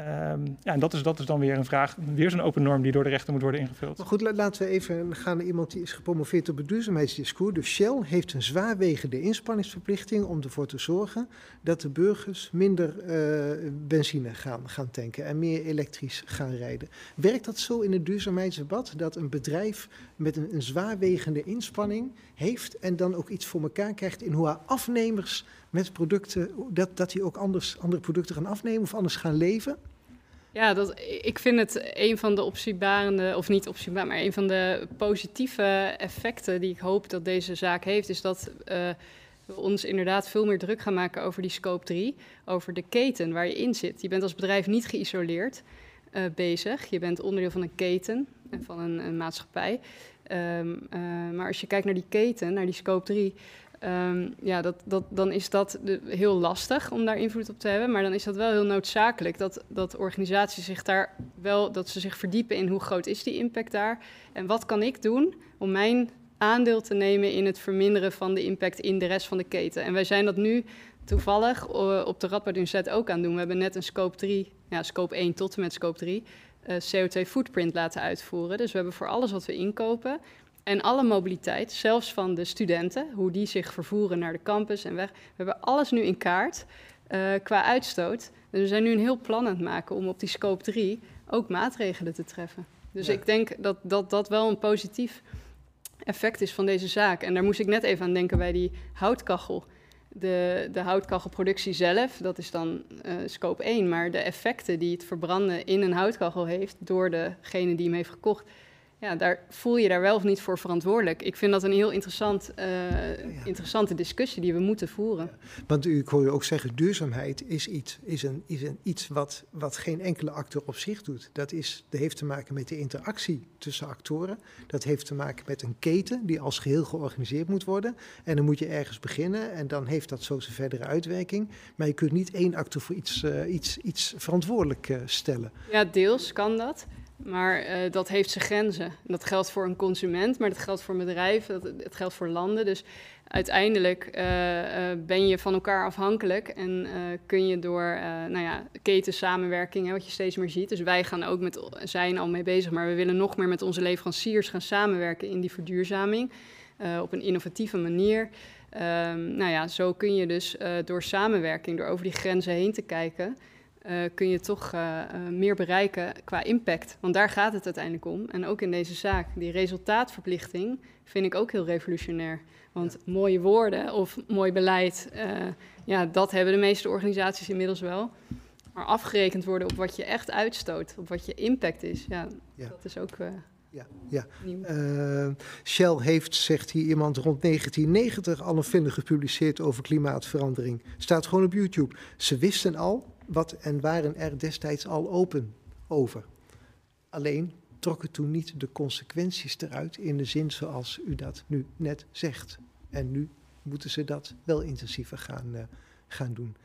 Um, ja, en dat is, dat is dan weer een vraag, weer zo'n open norm die door de rechter moet worden ingevuld. Maar goed, laten we even gaan naar iemand die is gepromoveerd op het duurzaamheidsdiscours. Dus Shell heeft een zwaarwegende inspanningsverplichting om ervoor te zorgen dat de burgers minder uh, benzine gaan, gaan tanken en meer elektrisch gaan rijden. Werkt dat zo in het duurzaamheidsdebat, dat een bedrijf met een, een zwaarwegende inspanning heeft en dan ook iets voor elkaar krijgt in hoe haar afnemers met producten, dat, dat die ook anders, andere producten gaan afnemen of anders gaan leven? Ja, dat, ik vind het een van de optiebarende, of niet optiebaar, maar een van de positieve effecten die ik hoop dat deze zaak heeft, is dat we ons inderdaad veel meer druk gaan maken over die scope 3, over de keten waar je in zit. Je bent als bedrijf niet geïsoleerd uh, bezig, je bent onderdeel van een keten en van een, een maatschappij. Um, uh, maar als je kijkt naar die keten, naar die scope 3, Um, ja, dat, dat, dan is dat heel lastig om daar invloed op te hebben. Maar dan is dat wel heel noodzakelijk dat, dat organisaties zich daar wel, dat ze zich verdiepen in hoe groot is die impact daar. En wat kan ik doen om mijn aandeel te nemen in het verminderen van de impact in de rest van de keten. En wij zijn dat nu toevallig uh, op de Radboud Universiteit ook aan het doen. We hebben net een scope 3, ja, scope 1 tot en met scope 3, uh, CO2 footprint laten uitvoeren. Dus we hebben voor alles wat we inkopen, en alle mobiliteit, zelfs van de studenten, hoe die zich vervoeren naar de campus en weg. We hebben alles nu in kaart uh, qua uitstoot. Dus we zijn nu een heel plan aan het maken om op die scope 3 ook maatregelen te treffen. Dus ja. ik denk dat, dat dat wel een positief effect is van deze zaak. En daar moest ik net even aan denken bij die houtkachel. De, de houtkachelproductie zelf, dat is dan uh, scope 1. Maar de effecten die het verbranden in een houtkachel heeft door degene die hem heeft gekocht ja, daar voel je daar wel of niet voor verantwoordelijk. Ik vind dat een heel interessant, uh, ja. interessante discussie die we moeten voeren. Ja. Want u, ik hoor u ook zeggen, duurzaamheid is iets, is een, is een, iets wat, wat geen enkele acteur op zich doet. Dat, is, dat heeft te maken met de interactie tussen actoren. Dat heeft te maken met een keten die als geheel georganiseerd moet worden. En dan moet je ergens beginnen en dan heeft dat zo zijn verdere uitwerking. Maar je kunt niet één acteur voor iets, uh, iets, iets verantwoordelijk uh, stellen. Ja, deels kan dat. Maar uh, dat heeft zijn grenzen. Dat geldt voor een consument, maar dat geldt voor bedrijven, dat, het geldt voor landen. Dus uiteindelijk uh, uh, ben je van elkaar afhankelijk en kun je door nou ja, ketensamenwerking, hè, wat je steeds meer ziet. Dus wij gaan ook met, zijn al mee bezig, maar we willen nog meer met onze leveranciers gaan samenwerken in die verduurzaming op een innovatieve manier. Ehm, nou ja, zo kun je dus door samenwerking, door over die grenzen heen te kijken, uh, kun je toch uh, meer bereiken qua impact. Want daar gaat het uiteindelijk om. En ook in deze zaak, die resultaatverplichting vind ik ook heel revolutionair. Want ja. mooie woorden of mooi beleid, ja, dat hebben de meeste organisaties inmiddels wel. Maar afgerekend worden op wat je echt uitstoot, op wat je impact is, ja, ja. dat is ook ja, ja. Uh, Shell heeft, zegt hier iemand, rond 1990 al een film gepubliceerd over klimaatverandering. Staat gewoon op YouTube. Ze wisten al wat en waren er destijds al open over. Alleen trokken toen niet de consequenties eruit in de zin zoals u dat nu net zegt. En nu moeten ze dat wel intensiever gaan, uh, gaan doen.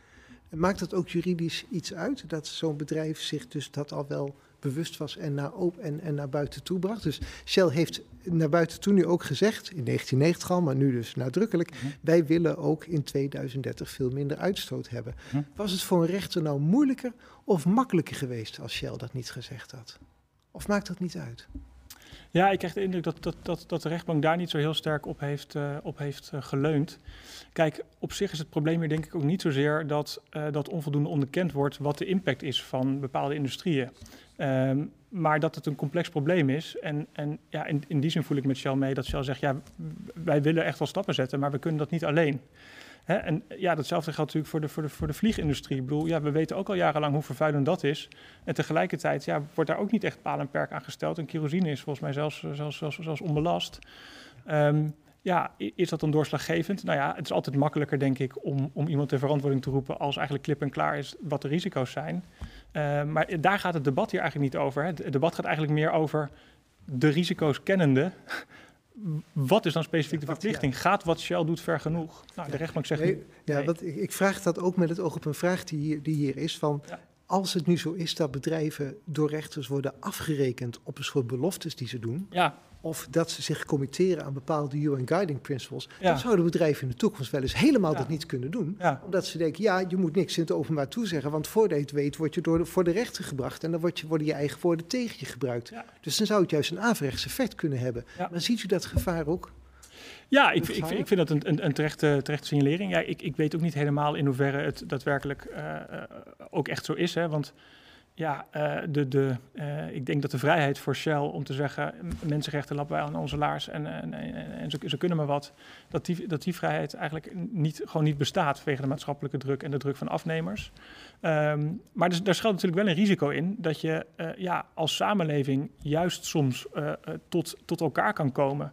Maakt het ook juridisch iets uit dat zo'n bedrijf zich dus dat al wel bewust was en naar, op en, en naar buiten toe bracht. Dus Shell heeft naar buiten toe nu ook gezegd, in 1990 al, maar nu dus nadrukkelijk, mhm. wij willen ook in 2030 veel minder uitstoot hebben. Mhm. Was het voor een rechter nou moeilijker of makkelijker geweest als Shell dat niet gezegd had? Of maakt dat niet uit? Ja, ik krijg de indruk dat, dat, dat, dat de rechtbank daar niet zo heel sterk op heeft, uh, op heeft uh, geleund. Kijk, op zich is het probleem hier denk ik ook niet zozeer dat, uh, dat onvoldoende onderkend wordt wat de impact is van bepaalde industrieën. Um, maar dat het een complex probleem is. En, en ja, in, in die zin voel ik met Shell mee dat Shell zegt, ja, wij willen echt wel stappen zetten, maar we kunnen dat niet alleen. En ja, datzelfde geldt natuurlijk voor de, voor, de, voor de vliegindustrie. Ik bedoel, ja, we weten ook al jarenlang hoe vervuilend dat is. En tegelijkertijd ja, wordt daar ook niet echt paal en perk aan gesteld. En kerosine is volgens mij zelfs, zelfs, zelfs, zelfs onbelast. Um, ja, is dat dan doorslaggevend? Nou ja, het is altijd makkelijker, denk ik, om, om iemand ter verantwoording te roepen als eigenlijk klip en klaar is wat de risico's zijn. Uh, maar daar gaat het debat hier eigenlijk niet over. Hè. Het debat gaat eigenlijk meer over de risico's kennende. Wat is dan specifiek de verplichting? Gaat wat Shell doet ver genoeg? Nou, de rechtbank zegt nee, Ja, Wat, ik, ik, vraag dat ook met het oog op een vraag die hier, die hier is van... Ja. Als het nu zo is dat bedrijven door rechters worden afgerekend op een soort beloftes die ze doen, ja of dat ze zich committeren aan bepaalde UN Guiding Principles, ja. dan zouden bedrijven in de toekomst wel eens helemaal ja. dat niet kunnen doen. Ja. Omdat ze denken, ja, je moet niks in het openbaar toezeggen, want voordat je het weet, word je door de, voor de rechter gebracht en dan word je, worden je eigen woorden tegen je gebruikt. Dus dan zou het juist een averechts effect kunnen hebben. Maar ziet u dat gevaar ook? Ja, ik, ik, ik, vind dat een, een, een terechte, terechte signalering. Ja, ik, ik weet ook niet helemaal in hoeverre het daadwerkelijk uh, uh, ook echt zo is. Hè, want ja, uh, de, de, uh, ik denk dat de vrijheid voor Shell om te zeggen... mensenrechten lappen wij aan onze laars en, en, en, en ze, kunnen maar wat... Dat die, dat die vrijheid eigenlijk niet, gewoon niet bestaat... vanwege de maatschappelijke druk en de druk van afnemers. Um, maar dus, daar schuilt natuurlijk wel een risico in... dat je uh, ja, als samenleving juist soms tot, tot elkaar kan komen...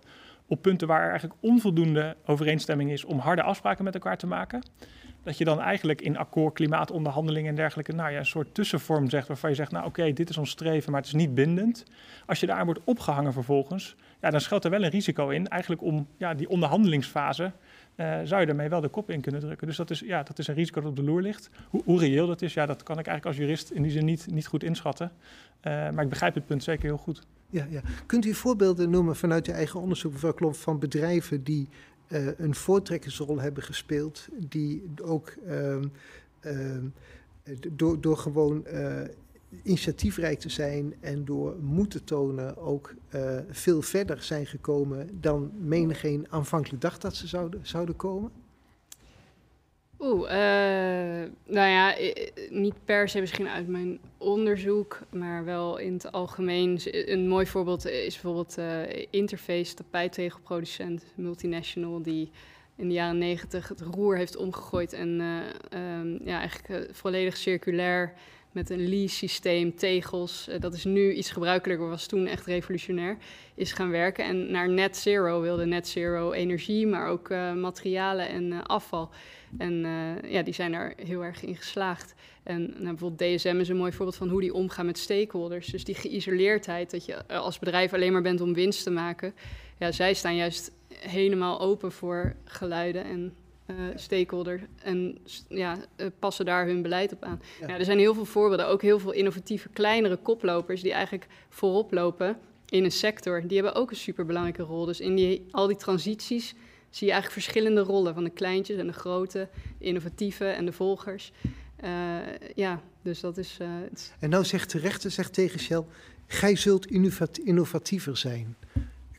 op punten waar er eigenlijk onvoldoende overeenstemming is... om harde afspraken met elkaar te maken dat je dan eigenlijk in akkoord klimaatonderhandelingen en dergelijke, nou ja, een soort tussenvorm zegt waarvan je zegt, nou oké, dit is ons streven, maar het is niet bindend. Als je daar wordt opgehangen vervolgens, ja, dan schuilt er wel een risico in, eigenlijk om ja, die onderhandelingsfase, uh, zou je daarmee wel de kop in kunnen drukken. Dus dat is, ja, dat is een risico dat op de loer ligt. Hoe, hoe reëel dat is, ja, dat kan ik eigenlijk als jurist in die zin niet, niet goed inschatten. Uh, maar ik begrijp het punt zeker heel goed. Ja, ja. Kunt u voorbeelden noemen vanuit uw eigen onderzoek, mevrouw van bedrijven die uh, een voortrekkersrol hebben gespeeld, die ook uh, uh, door, door gewoon eh, initiatiefrijk te zijn en door moed te tonen ook eh, veel verder zijn gekomen dan menigeen aanvankelijk dacht dat ze zouden, zouden komen? Oeh, uh, nou ja, niet per se misschien uit mijn onderzoek, maar wel in het algemeen. Een mooi voorbeeld is bijvoorbeeld uh, Interface, tapijttegelproducent, multinational, die in de jaren negentig het roer heeft omgegooid en um, ja, eigenlijk volledig circulair met een lease-systeem, tegels. Uh, dat is nu iets gebruikelijker, was toen echt revolutionair, is gaan werken. En naar net zero wilde net zero energie, maar ook uh, materialen en uh, afval. En ja, die zijn daar heel erg in geslaagd. En nou, bijvoorbeeld DSM is een mooi voorbeeld van hoe die omgaan met stakeholders. Dus die geïsoleerdheid, dat je als bedrijf alleen maar bent om winst te maken. Ja, zij staan juist helemaal open voor geluiden en uh, stakeholder en ja, uh, passen daar hun beleid op aan. Ja. Ja, er zijn heel veel voorbeelden, ook heel veel innovatieve kleinere koplopers die eigenlijk voorop lopen in een sector. Die hebben ook een superbelangrijke rol. Dus in die, al die transities zie je eigenlijk verschillende rollen van de kleintjes en de grote, de innovatieve en de volgers. Uh, ja, dus dat is. en nou zegt de rechter zegt tegen Shell: gij zult innovatiever zijn.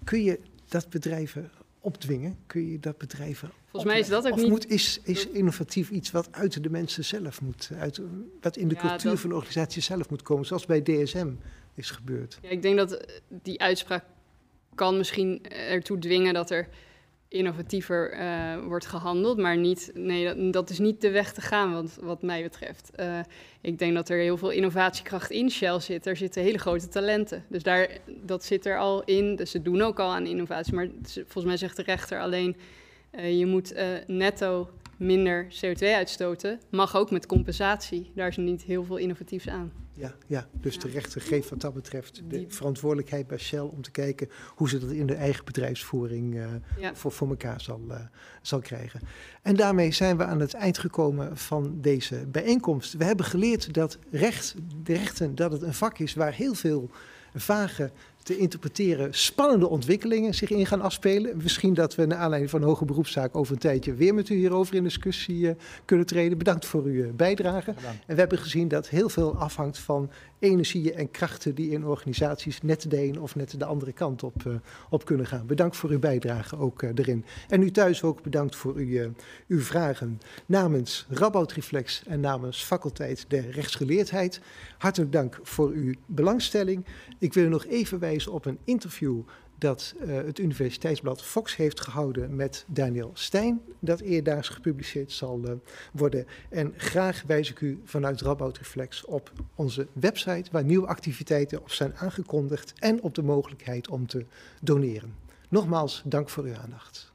Kun je dat bedrijven opdwingen? Kun je dat bedrijven Volgens mij is dat ook of niet... Moet, is, is innovatief iets wat uit de mensen zelf moet, uit, wat in de Ja, cultuur dat- van de organisatie zelf moet komen, zoals bij DSM is gebeurd? Ja, ik denk dat eh, die uitspraak kan misschien ertoe dwingen dat er innovatiever eh, wordt gehandeld, maar niet, nee, dat, dat is niet de weg te gaan wat, wat mij betreft. Eh, ik denk dat er heel veel innovatiekracht in Shell zit. Er zitten hele grote talenten. Dus daar, dat zit er al in. Dus ze doen ook al aan innovatie. Maar volgens mij zegt de rechter alleen, eh, je moet eh, netto minder CO2 uitstoten. Mag ook met compensatie. Daar is niet heel veel innovatiefs aan. Ja, ja, dus de rechter geeft wat dat betreft de verantwoordelijkheid bij Shell om te kijken hoe ze dat in de eigen bedrijfsvoering eh, Ja. voor, voor elkaar zal, zal krijgen. En daarmee zijn we aan het eind gekomen van deze bijeenkomst. We hebben geleerd dat recht, de rechten, dat het een vak is waar heel veel vage te interpreteren spannende ontwikkelingen zich in gaan afspelen. Misschien dat we naar aanleiding van een hoge beroepszaak over een tijdje weer met u hierover in discussie eh, kunnen treden. Bedankt voor uw eh, bijdrage. En we hebben gezien dat heel veel afhangt van energieën en krachten die in organisaties net de een of net de andere kant op, eh, op kunnen gaan. Bedankt voor uw bijdrage ook eh, erin. En u thuis ook bedankt voor uw, uw vragen. Namens Rabout Reflex en namens faculteit der rechtsgeleerdheid, hartelijk dank voor uw belangstelling. Ik wil u nog even wijzen op een interview dat eh, het Universiteitsblad Fox heeft gehouden met Daniel Stijn, dat eerdaags gepubliceerd zal eh, worden. En graag wijs ik u vanuit Rabout Reflex op onze website, waar nieuwe activiteiten op zijn aangekondigd en op de mogelijkheid om te doneren. Nogmaals, dank voor uw aandacht.